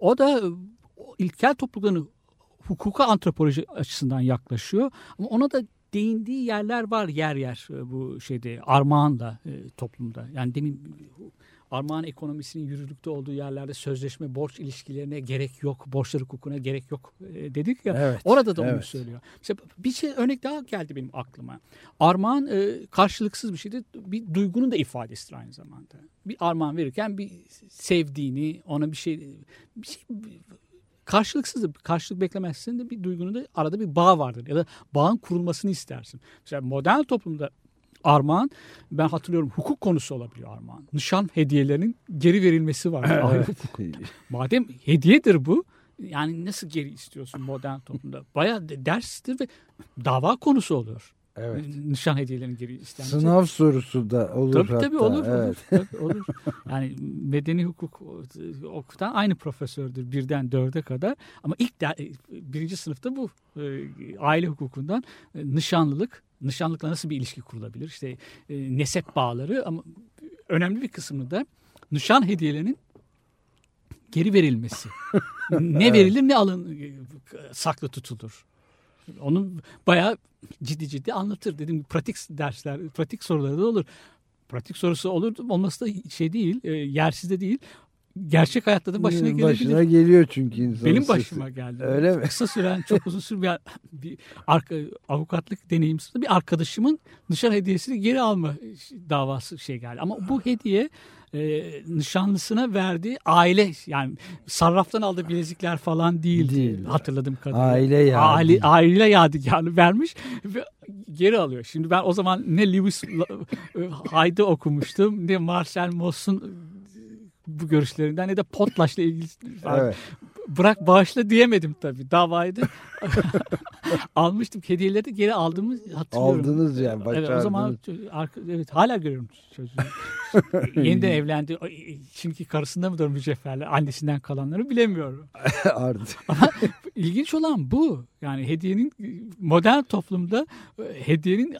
O da ilkel toplumların hukuka antropoloji açısından yaklaşıyor. Ama ona da değindiği yerler var yer yer bu şeyde armağanla toplumda. Yani demin armağan ekonomisinin yürürlükte olduğu yerlerde sözleşme borç ilişkilerine gerek yok, borçlar hukukuna gerek yok e, dedik ya. Evet, Orada da onu evet. söylüyor. Mesela bir şey örnek daha geldi benim aklıma. Armağan e, karşılıksız bir şeydir. Bir duygunun da ifadesidir aynı zamanda. Bir armağan verirken bir sevdiğini, ona bir şey bir şey karşılıksızdır. Karşılık beklemezsin de bir duygunun da arada bir bağ vardır. Ya da bağın kurulmasını istersin. Mesela modern toplumda armağan ben hatırlıyorum hukuk konusu olabiliyor armağan. Nişan hediyelerinin geri verilmesi var. Hukuk. Madem hediyedir bu yani nasıl geri istiyorsun modern toplumda? Bayağı de- derstir ve dava konusu oluyor. Evet. Nişan hediyelerinin geri istenmesi. Sınav sorusu da olur Tabii hatta. tabii olur, Evet. olur, tabii olur. Yani medeni hukuk okutan aynı profesördür birden dörde kadar. Ama ilk de, birinci sınıfta bu e, aile hukukundan e, nişanlılık, nişanlıkla nasıl bir ilişki kurulabilir? İşte e, nesep bağları ama önemli bir kısmı da nişan hediyelerinin geri verilmesi. ne verilir ne alın e, saklı tutulur. Onu bayağı ciddi ciddi anlatır. Dedim pratik dersler, pratik soruları da olur. Pratik sorusu olur olması da şey değil, e, yersiz de değil. Gerçek hayatta da başına gelebilir. Başına geliyor çünkü insan. Benim sesi. başıma geldi. Öyle mi? Kısa süren, çok uzun süren bir, bir arka, avukatlık deneyimsizde bir arkadaşımın nişan hediyesini geri alma davası şey geldi. Ama bu hediye e, nişanlısına verdiği aile yani sarraftan aldığı bilezikler falan değildi. Değil. Hatırladığım kadarıyla. Aile yadigarı. Aile, aile yadigarı vermiş ve geri alıyor. Şimdi ben o zaman ne Lewis Hyde'ı okumuştum ne Marcel Mauss'un bu görüşlerinden ne de Potlaş'la ilgili Evet. bırak bağışla diyemedim tabii. Davayı da almıştım. Hediyeleri de geri aldığımı hatırlıyorum. Aldınız yani, Evet, o zaman başardınız. arka- evet hala görüyorum çocuğu. Yeniden evlendi. Şimdiki karısında mıdır mücevherler? Annesinden kalanları bilemiyorum. Artık. İlginç olan bu. Yani hediyenin modern toplumda e, hediyenin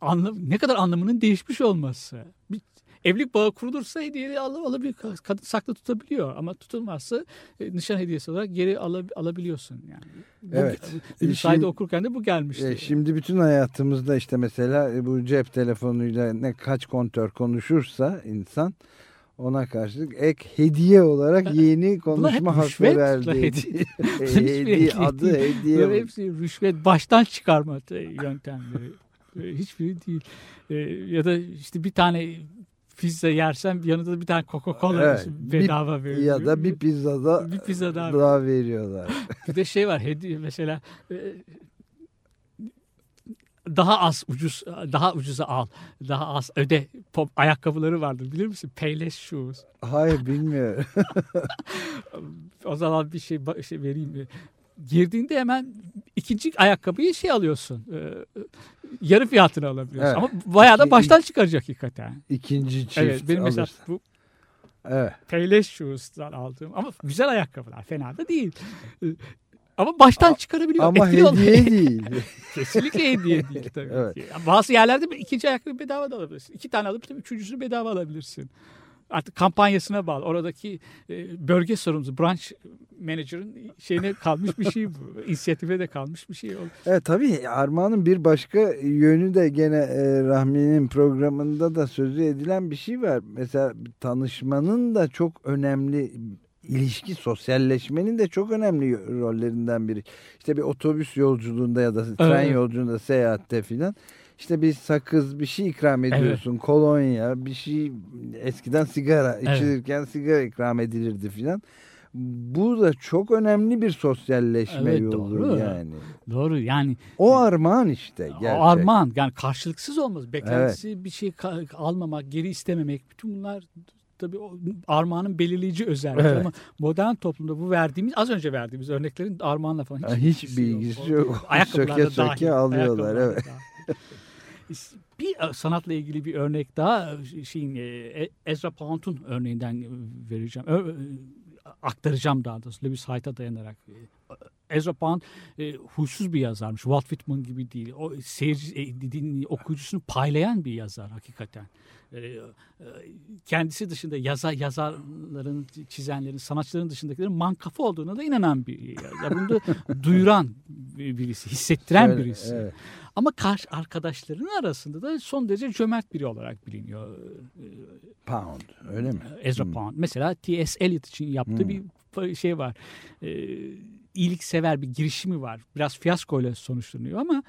anlam, ne kadar anlamının değişmiş olması. Bir evlilik bağı kurulursa hediyeyi alıp alabilir, kadın saklı tutabiliyor ama tutulmazsa e, nişan hediyesi olarak geri alab- alabiliyorsun yani. Bu, Evet. E, şimdi- okurken de bu gelmişti. E, şimdi bütün hayatımızda işte mesela e, bu cep telefonuyla ne kaç kontör konuşursa insan ona karşılık ek hediye olarak yeni konuşma hakkı rüşvet, verdi. hediye. E, hediye hediye adı hediye. Bunların hepsi rüşvet baştan çıkarma te- yöntemleri. Hiçbiri değil. Ya da işte bir tane pizza yersem yanında da bir tane Coca-Cola Evet, bedava veriyor. ya da bir pizzada bir pizza daha. daha veriyorlar. Bir de şey var hediye mesela e, daha az ucuz daha ucuza al. Daha az öde. Pop, ayakkabıları vardır bilir misin? Payless shoes. Hayır bilmiyorum. O zaman bir şey, şey vereyim? Girdiğinde hemen ikinci ayakkabıyı şey alıyorsun. e, yarı fiyatını alabiliyorsun. Evet. Ama bayağı da baştan çıkaracak hakikaten. İkinci çift evet benim mesela alırsın. bu Evet. Payless shoes'tan aldığım ama güzel ayakkabılar fena da değil. E, Ama baştan çıkarabiliyor. Ama Etkili oluyor. hediye değil. Kesinlikle hediye değil tabii Evet. ki. Bazı yerlerde ikinci ayakkabı bedava da alabilirsin. İki tane alıp tabii üçüncüsünü bedava alabilirsin. Artık kampanyasına bağlı. Oradaki e, bölge sorumlusu, branch manager'ın şeyine kalmış bir şey bu. İnisiyatife de kalmış bir şey oldu. Evet tabii Armağan'ın bir başka yönü de gene e, Rahmi'nin programında da sözü edilen bir şey var. Mesela tanışmanın da çok önemli ilişki, sosyalleşmenin de çok önemli rollerinden biri. İşte bir otobüs yolculuğunda ya da tren Evet. yolculuğunda seyahatte filan. İşte bir sakız bir şey ikram ediyorsun. Kolonya bir şey eskiden sigara Evet. içilirken sigara ikram edilirdi filan. Bu da çok önemli bir sosyalleşme Evet, yolu doğru. yani. Doğru yani O armağan işte gerçek. o armağan yani karşılıksız olmaz. Beklentisi bir şey almamak, geri istememek bütün bunlar tabii o armağanın belirleyici özelliği Evet. ama modern toplumda bu verdiğimiz az önce verdiğimiz örneklerin armağanla falan hiç, hiç bilgisi O- yok. Ayakkabılarda Söke söke dahil, alıyorlar, evet. Bir e, sanatla ilgili bir örnek daha şeyin e, Ezra Pound'un örneğinden vereceğim. Aktaracağım daha doğrusu Lewis Hyde'a dayanarak. Ezra Pound e, huysuz bir yazarmış. Walt Whitman gibi değil. O seyirci, e, din, okuyucusunu paylayan bir yazar hakikaten. E, e, kendisi dışında yaza, yazarların, çizenlerin, sanatçıların dışındakilerin mankafa olduğuna da inanan bir ya bunu da duyuran bir- birisi, hissettiren Şöyle, birisi. evet. Ama karşı arkadaşlarının arasında da son derece cömert biri olarak biliniyor. Pound öyle mi? Ezra Hmm. Pound. Mesela T.S. Eliot için yaptığı Hmm. bir şey var. Ee, iyiliksever bir girişimi var. Biraz fiyaskoyla sonuçlanıyor ama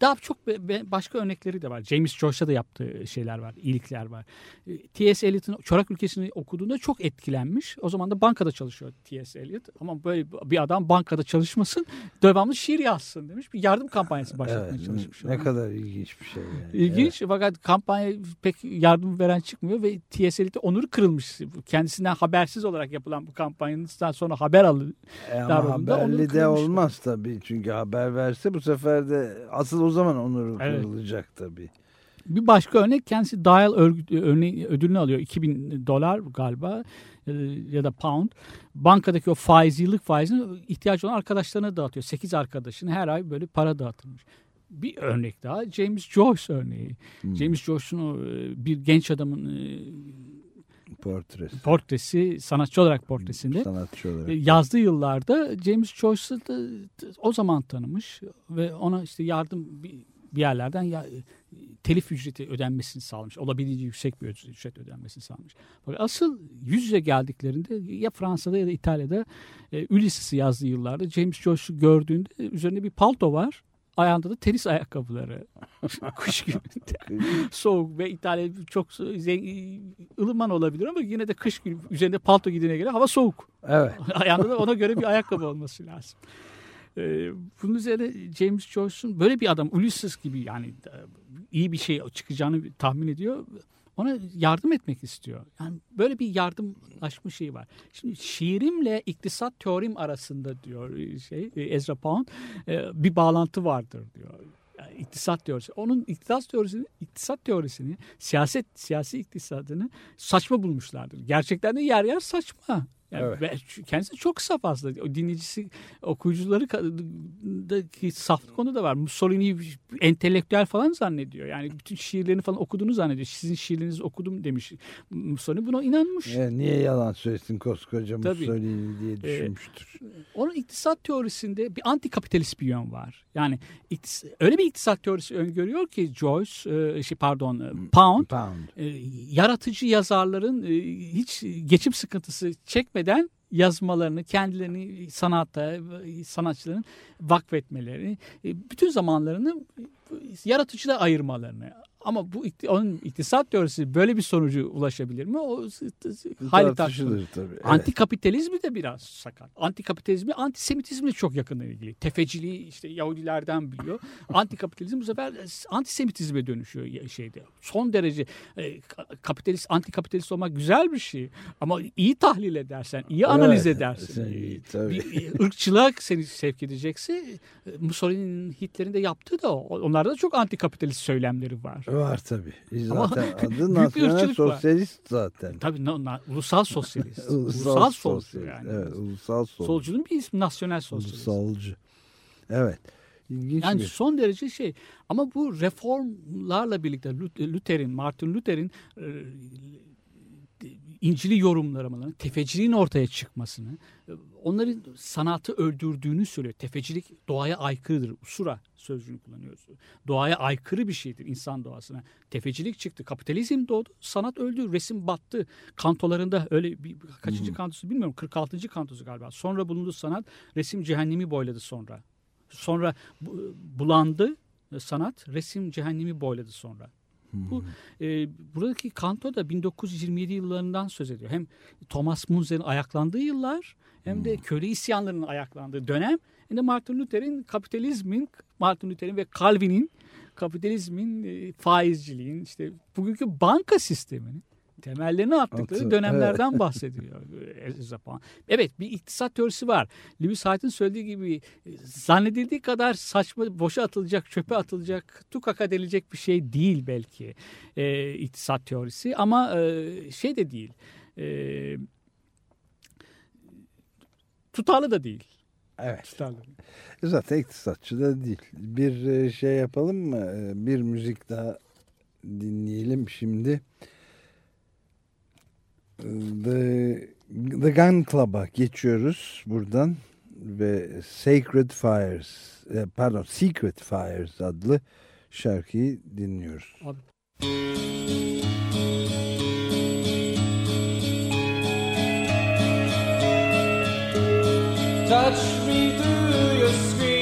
daha çok başka örnekleri de var. James Joyce'a da yaptığı şeyler var, iyilikler var. E, T.S. Eliot'un Çorak Ülkesi'ni okuduğunda çok etkilenmiş. O zaman da bankada çalışıyor T.S. Eliot. Ama böyle bir adam bankada çalışmasın, devamlı şiir yazsın demiş. Bir yardım kampanyası başlatmaya Evet, çalışmış. ne kadar ilginç bir şey. Yani. İlginç fakat kampanya pek yardım veren çıkmıyor ve T.S. Eliot'e onuru kırılmış. Kendisinden habersiz olarak yapılan bu kampanyanın sonra haber alıyor. E ama haberli de olmaz tabii. Çünkü haber verse bu sefer de asıl o zaman onuru Evet. kırılacak tabii. Bir başka örnek kendisi Dial örgü- örneği, ödülünü alıyor. 2000 dolar galiba e, ya da pound. Bankadaki o faiz, yıllık faizini ihtiyacı olan arkadaşlarına dağıtıyor. 8 arkadaşına her ay böyle para dağıtılmış. Bir örnek daha James Joyce örneği. Hmm. James Joyce'un e, bir genç adamın e, Portresi. portresi, sanatçı olarak portresinde Sanatçı olarak. E, yazdığı yıllarda James Joyce'ı da o zaman tanımış ve ona işte yardım bir, bir yerlerden ya, telif ücreti ödenmesini sağlamış. Olabildiğince yüksek bir ücret ödenmesini sağlamış. Fakat asıl yüz yüze geldiklerinde ya Fransa'da ya da İtalya'da e, Ulysses'i yazdığı yıllarda James Joyce'u gördüğünde üzerinde bir palto var. Ayağında da tenis ayakkabıları. Kış gününde. Soğuk ve İtalya çok zengin, ılıman olabilir ama yine de kış günü üzerinde palto giydiğine göre hava soğuk. Evet. Ayağında da ona göre bir ayakkabı olması lazım. Ee, bunun üzerine James Joyce'un böyle bir adam Ulysses gibi yani e, iyi bir şey çıkacağını tahmin ediyor. Ona yardım etmek istiyor. Yani böyle bir yardımlaşma şeyi var. Şimdi şiirimle iktisat teorim arasında diyor e, şey e, Ezra Pound e, bir bağlantı vardır diyor. Yani iktisat teorisi. Onun iktisat teorisini, iktisat teorisini, siyaset, siyasi iktisadını saçma bulmuşlardır. Gerçekten de yer yer saçma. Yani Evet. ve kendisi çok saf aslında. O dinleyicisi, okuyucuları daki saflık onu da var. Mussolini entelektüel falan zannediyor. Yani bütün şiirlerini falan okuduğunu zannediyor. Sizin şiirlerinizi okudum demiş Mussolini. Buna inanmış. E, niye yalan söylesin koskoca Tabii. Mussolini diye Ee, düşünmüştür. Onun iktisat teorisinde bir antikapitalist bir yön var. Yani iktis- öyle bir iktisat teorisi öngörüyor ki Joyce, e, şey pardon e, Pound, Pound. e, yaratıcı yazarların e, hiç geçim sıkıntısı çekmeden yazmalarını, kendilerini sanatta, sanatçıların vakfetmelerini, e, bütün zamanlarını yaratıcıda ayırmalarını. Ama bu onun iktisat teorisi böyle bir sonucu ulaşabilir mi? O hali tartışılır. Tabii. Evet. Antikapitalizmi de biraz sakat. Antikapitalizmi antisemitizmle çok yakından ilgili. Tefeciliği işte Yahudilerden biliyor. Antikapitalizm bu sefer antisemitizme dönüşüyor şeyde. Son derece e, ka- kapitalist, antikapitalist olmak güzel bir şey. Ama iyi tahlil edersen, iyi analiz Evet, edersin. iyi, tabii. bir e, ırkçılığa seni sevk edecekse e, Mussolini'nin Hitler'in de yaptığı da o. Onlarda da çok antikapitalist söylemleri var. Var tabii. Ama Zaten adı büyük bir nasyonel ırkçılık var. sosyalist zaten. Tabii no, na- ulusal sosyalist. Ulusal, solcu sosyalist. yani. Evet, ulusal solcu. Solcunun bir ismi nasyonel sosyalist. Ulusalcı. Evet. İlginç Yani bir. son derece şey ama bu reformlarla birlikte Lut- Luther'in, Martin Luther'in e, İncil'i yorumlamalarını, tefeciliğin ortaya çıkmasını, onların sanatı öldürdüğünü söylüyor. Tefecilik doğaya aykırıdır. Usura sözcüğünü kullanıyoruz. Doğaya aykırı bir şeydir insan doğasına. Tefecilik çıktı. Kapitalizm doğdu. Sanat öldü. Resim battı. Kantolarında öyle bir kaçıncı hmm. kantosu bilmiyorum. 46. kantosu galiba. Sonra bulundu sanat. Resim cehennemi boyladı sonra. Sonra bulandı sanat. Resim cehennemi boyladı sonra. Bu e, buradaki Kanto da 1927 yıllarından söz ediyor. Hem Thomas Munzer'in ayaklandığı yıllar hem de köle isyanlarının ayaklandığı dönem hem de Martin Luther'in kapitalizmin, Martin Luther'in ve Calvin'in kapitalizmin, e, faizciliğin, işte bugünkü banka sisteminin temellerini attıkları Atı, dönemlerden evet. bahsediyor Zapan. Evet bir iktisat teorisi var. Lewis Hyde'ın söylediği gibi e, zannedildiği kadar saçma boşa atılacak, çöpe atılacak, tukaka denilecek bir şey değil belki e, iktisat teorisi ama e, şey de değil. E, tutarlı da değil. Evet. Tutarlı. Zaten iktisatçı da değil. Bir e, şey yapalım mı? Bir müzik daha dinleyelim şimdi. The, The Gun Club'a geçiyoruz buradan ve Sacred Fires e, pardon Secret Fires adlı şarkıyı dinliyoruz. Abi. Touch me through your screen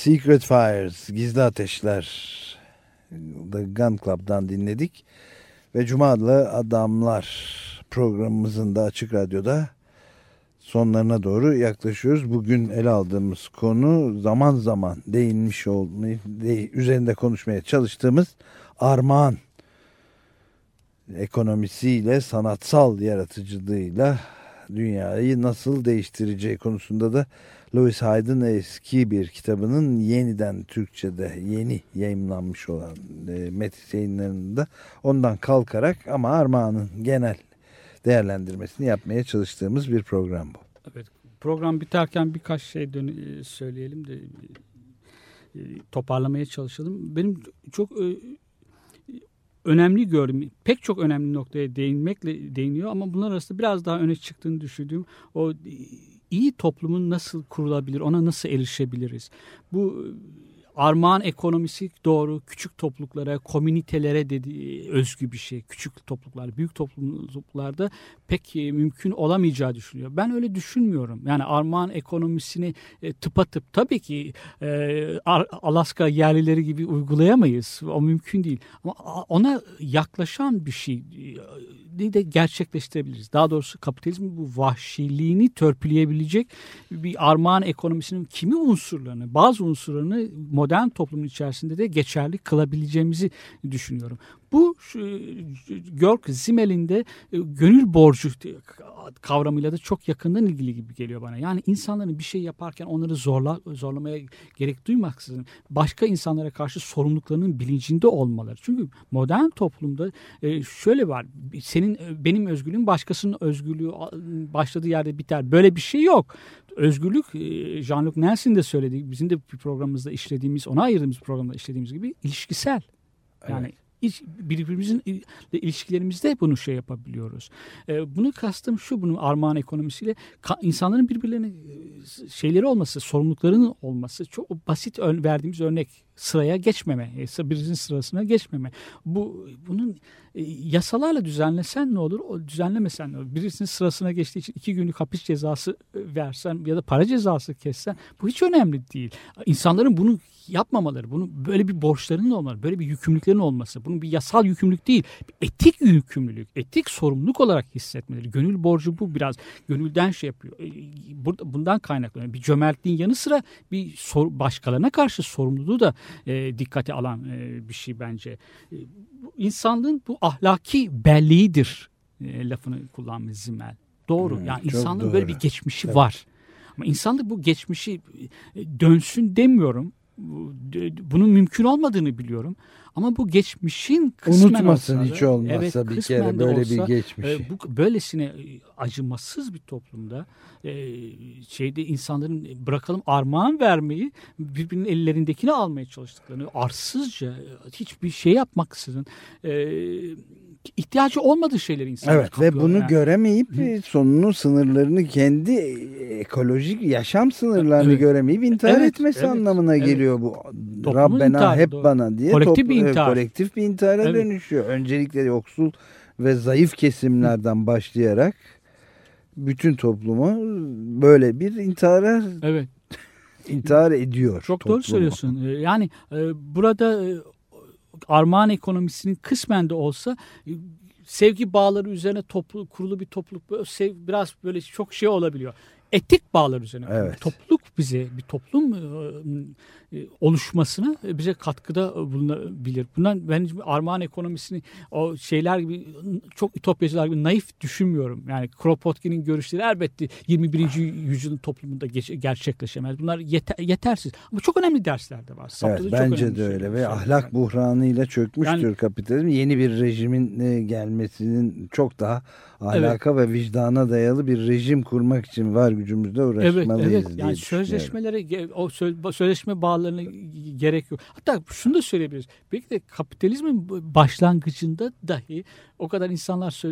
Secret Fires, Gizli Ateşler The Gun Club'dan dinledik. Ve Cuma Adamlar programımızın da Açık Radyo'da sonlarına doğru yaklaşıyoruz. Bugün ele aldığımız konu zaman zaman değinmiş olmayı, de, üzerinde konuşmaya çalıştığımız armağan ekonomisiyle, sanatsal yaratıcılığıyla dünyayı nasıl değiştireceği konusunda da Louis Hyde'ın eski bir kitabının yeniden Türkçe'de yeni yayınlanmış olan e, Metis yayınlarında ondan kalkarak ama Armağan'ın genel değerlendirmesini yapmaya çalıştığımız bir program bu. Evet program biterken birkaç şey e, söyleyelim de e, toparlamaya çalışalım. Benim çok e, önemli gördüm. Pek çok önemli noktaya değinmekle değiniyor ama bunlar arasında biraz daha öne çıktığını düşündüğüm o iyi toplumun nasıl kurulabilir, ona nasıl erişebiliriz? Bu armağan ekonomisi doğru küçük topluluklara, komünitelere dedi, özgü bir şey. Küçük topluluklar, büyük topluluklarda pek e, mümkün olamayacağı düşünüyor. Ben öyle düşünmüyorum. Yani armağan ekonomisini e, tıpatıp tabii ki e, Alaska yerlileri gibi uygulayamayız. O mümkün değil. Ama ona yaklaşan bir şey e, de gerçekleştirebiliriz. Daha doğrusu kapitalizmin bu vahşiliğini törpüleyebilecek bir armağan ekonomisinin kimi unsurlarını, bazı unsurlarını modern toplumun içerisinde de geçerli kılabileceğimizi düşünüyorum. Bu Görk Zimmel'in de e, gönül borcu kavramıyla da çok yakından ilgili gibi geliyor bana. Yani insanların bir şey yaparken onları zorla zorlamaya gerek duymaksızın başka insanlara karşı sorumluluklarının bilincinde olmaları. Çünkü modern toplumda e, şöyle var. Senin e, benim özgürlüğüm başkasının özgürlüğü başladığı yerde biter. Böyle bir şey yok. Özgürlük Jean-Luc Nelson de söyledi. Bizim de bir programımızda işlediğimiz, ona ayırdığımız programda işlediğimiz gibi ilişkisel. Yani evet birbirimizin ilişkilerimizde bunu şey yapabiliyoruz. Ee, bunu kastım şu bunun armağan ekonomisiyle insanların birbirlerine e, şeyleri olması, sorumluluklarının olması çok basit verdiğimiz örnek sıraya geçmeme, e, birisinin sırasına geçmeme. Bu bunun e, yasalarla düzenlesen ne olur, o düzenlemesen ne olur? Birisinin sırasına geçtiği için iki günlük hapis cezası versen ya da para cezası kessen bu hiç önemli değil. İnsanların bunu yapmamaları, bunu böyle bir borçlarının olmaları, böyle bir yükümlülüklerinin olması, bunun bir yasal yükümlülük değil, bir etik yükümlülük, etik sorumluluk olarak hissetmeleri. Gönül borcu bu biraz gönülden şey yapıyor. E, bundan kaynaklanıyor. Bir cömertliğin yanı sıra bir sor, başkalarına karşı sorumluluğu da e, dikkate alan e, bir şey bence. E, insanlığın bu ahlaki belliğidir e, lafını kullanmış Zimmel. Doğru. Hmm, yani insanlığın doğru. böyle bir geçmişi evet. var. Ama insanlık bu geçmişi e, dönsün demiyorum bunun mümkün olmadığını biliyorum. Ama bu geçmişin kısmen Unutmasın olsa hiç olmazsa evet, bir kere böyle olsa, bir geçmişi. E, bu böylesine e, acımasız bir toplumda e, şeyde insanların bırakalım armağan vermeyi birbirinin ellerindekini almaya çalıştıklarını arsızca hiçbir şey yapmaksızın e, ihtiyacı olmadığı şeyleri insanlar Evet ve bunu yani. göremeyip Hı. sonunun sınırlarını kendi ekolojik yaşam sınırlarını evet. göremeyip intihar evet, etmesi evet, anlamına evet. geliyor bu. Toplumun Rabbena hep doğru. bana diye kolektif, bir intihar. kolektif bir intihara evet. dönüşüyor. Öncelikle yoksul ve zayıf kesimlerden Hı. başlayarak bütün toplumu böyle bir intihara evet. intihar ediyor. Çok toplumu. doğru söylüyorsun. Ee, yani e, burada e, armağan ekonomisinin kısmen de olsa e, sevgi bağları üzerine toplu, kurulu bir topluluk biraz böyle çok şey olabiliyor. Etik bağlar üzerine. Evet. Topluluk bize bir toplum e, oluşmasına bize katkıda bulunabilir. Bundan ben armağan ekonomisini o şeyler gibi çok ütopyacılar gibi naif düşünmüyorum. Yani Kropotkin'in görüşleri elbette 21. yüzyılın toplumunda gerçekleşemez. Bunlar yeter, yetersiz. Ama çok önemli dersler de var. Evet, bence de öyle ve ahlak buhranıyla çökmüştür yani, kapitalizm. Yeni bir rejimin e, gelmesinin çok daha ahlaka evet. ve vicdana dayalı bir rejim kurmak için var gücümüzde uğraşmalıyız. Evet, evet. Yani sözleşmelere o sözleşme bağlarına gerek yok. Hatta şunu da söyleyebiliriz. Belki de kapitalizmin başlangıcında dahi o kadar insanlar,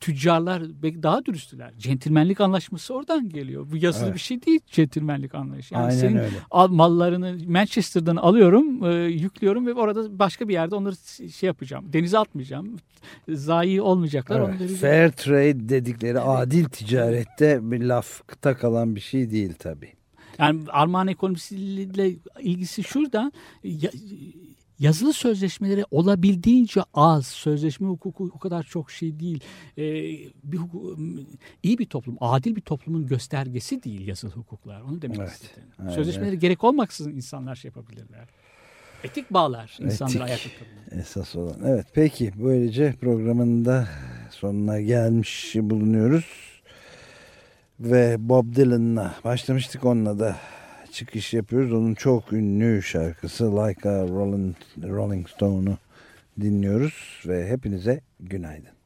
tüccarlar daha dürüsttüler. Centilmenlik anlaşması oradan geliyor. Bu yazılı evet. bir şey değil centilmenlik anlayışı. Yani Aynen senin öyle. Al, mallarını Manchester'dan alıyorum, e, yüklüyorum ve orada başka bir yerde onları şey yapacağım. Denize atmayacağım. Zayi olmayacaklar. Evet. Onları... Fair trade dedikleri evet. adil ticarette bir lafta kalan bir şey değil tabii. Yani Armağan ekonomisiyle ilgisi şurada yazılı sözleşmeleri olabildiğince az. Sözleşme hukuku o kadar çok şey değil. Ee, bir hukuku, iyi bir toplum, adil bir toplumun göstergesi değil yazılı hukuklar. Onu demek evet, istedim. Aynen. Sözleşmeleri gerek olmaksızın insanlar şey yapabilirler. Etik bağlar insanları ayakta. Esas olan. Evet peki böylece programın da sonuna gelmiş bulunuyoruz ve Bob Dylan'la başlamıştık onunla da çıkış yapıyoruz. Onun çok ünlü şarkısı Like a Rolling, Rolling Stone'u dinliyoruz ve hepinize günaydın.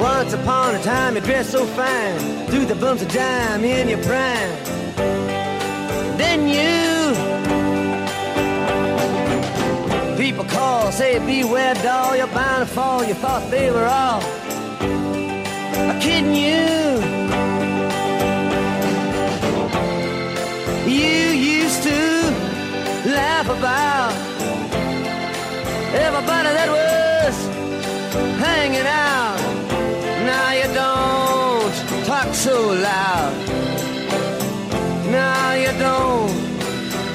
Once upon a time you dress so fine, through the bumps of dime in your prime. Then you people call, say beware doll, you're bound to fall. You thought they were all kidding you. You used to laugh about everybody that was hanging out. Now you don't talk so loud. Now you don't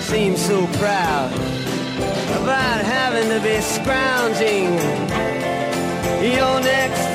seem so proud about having to be scrounging. Your next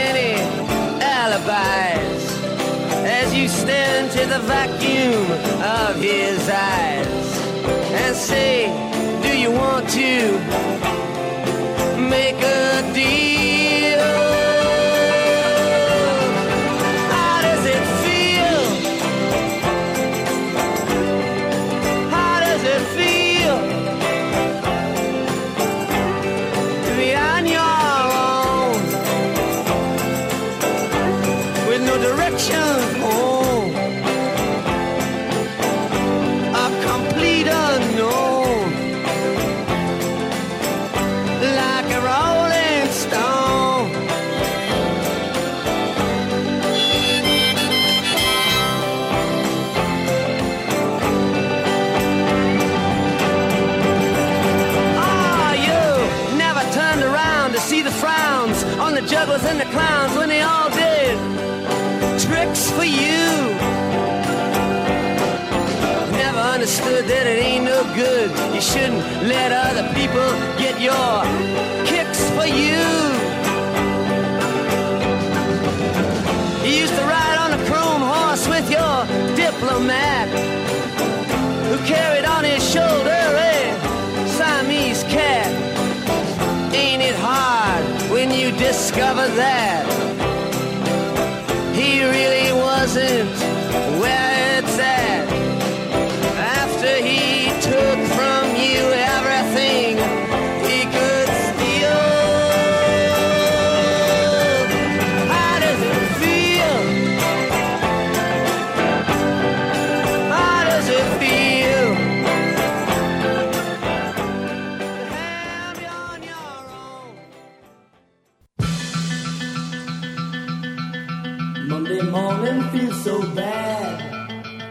into the vacuum of his eyes and say, Do you want to make a deal? The jugglers and the clowns when they all did tricks for you. Never understood that it ain't no good. You shouldn't let other people get your kicks for you. You used to ride on a chrome horse with your diplomat who carried on you discover that he really wasn't where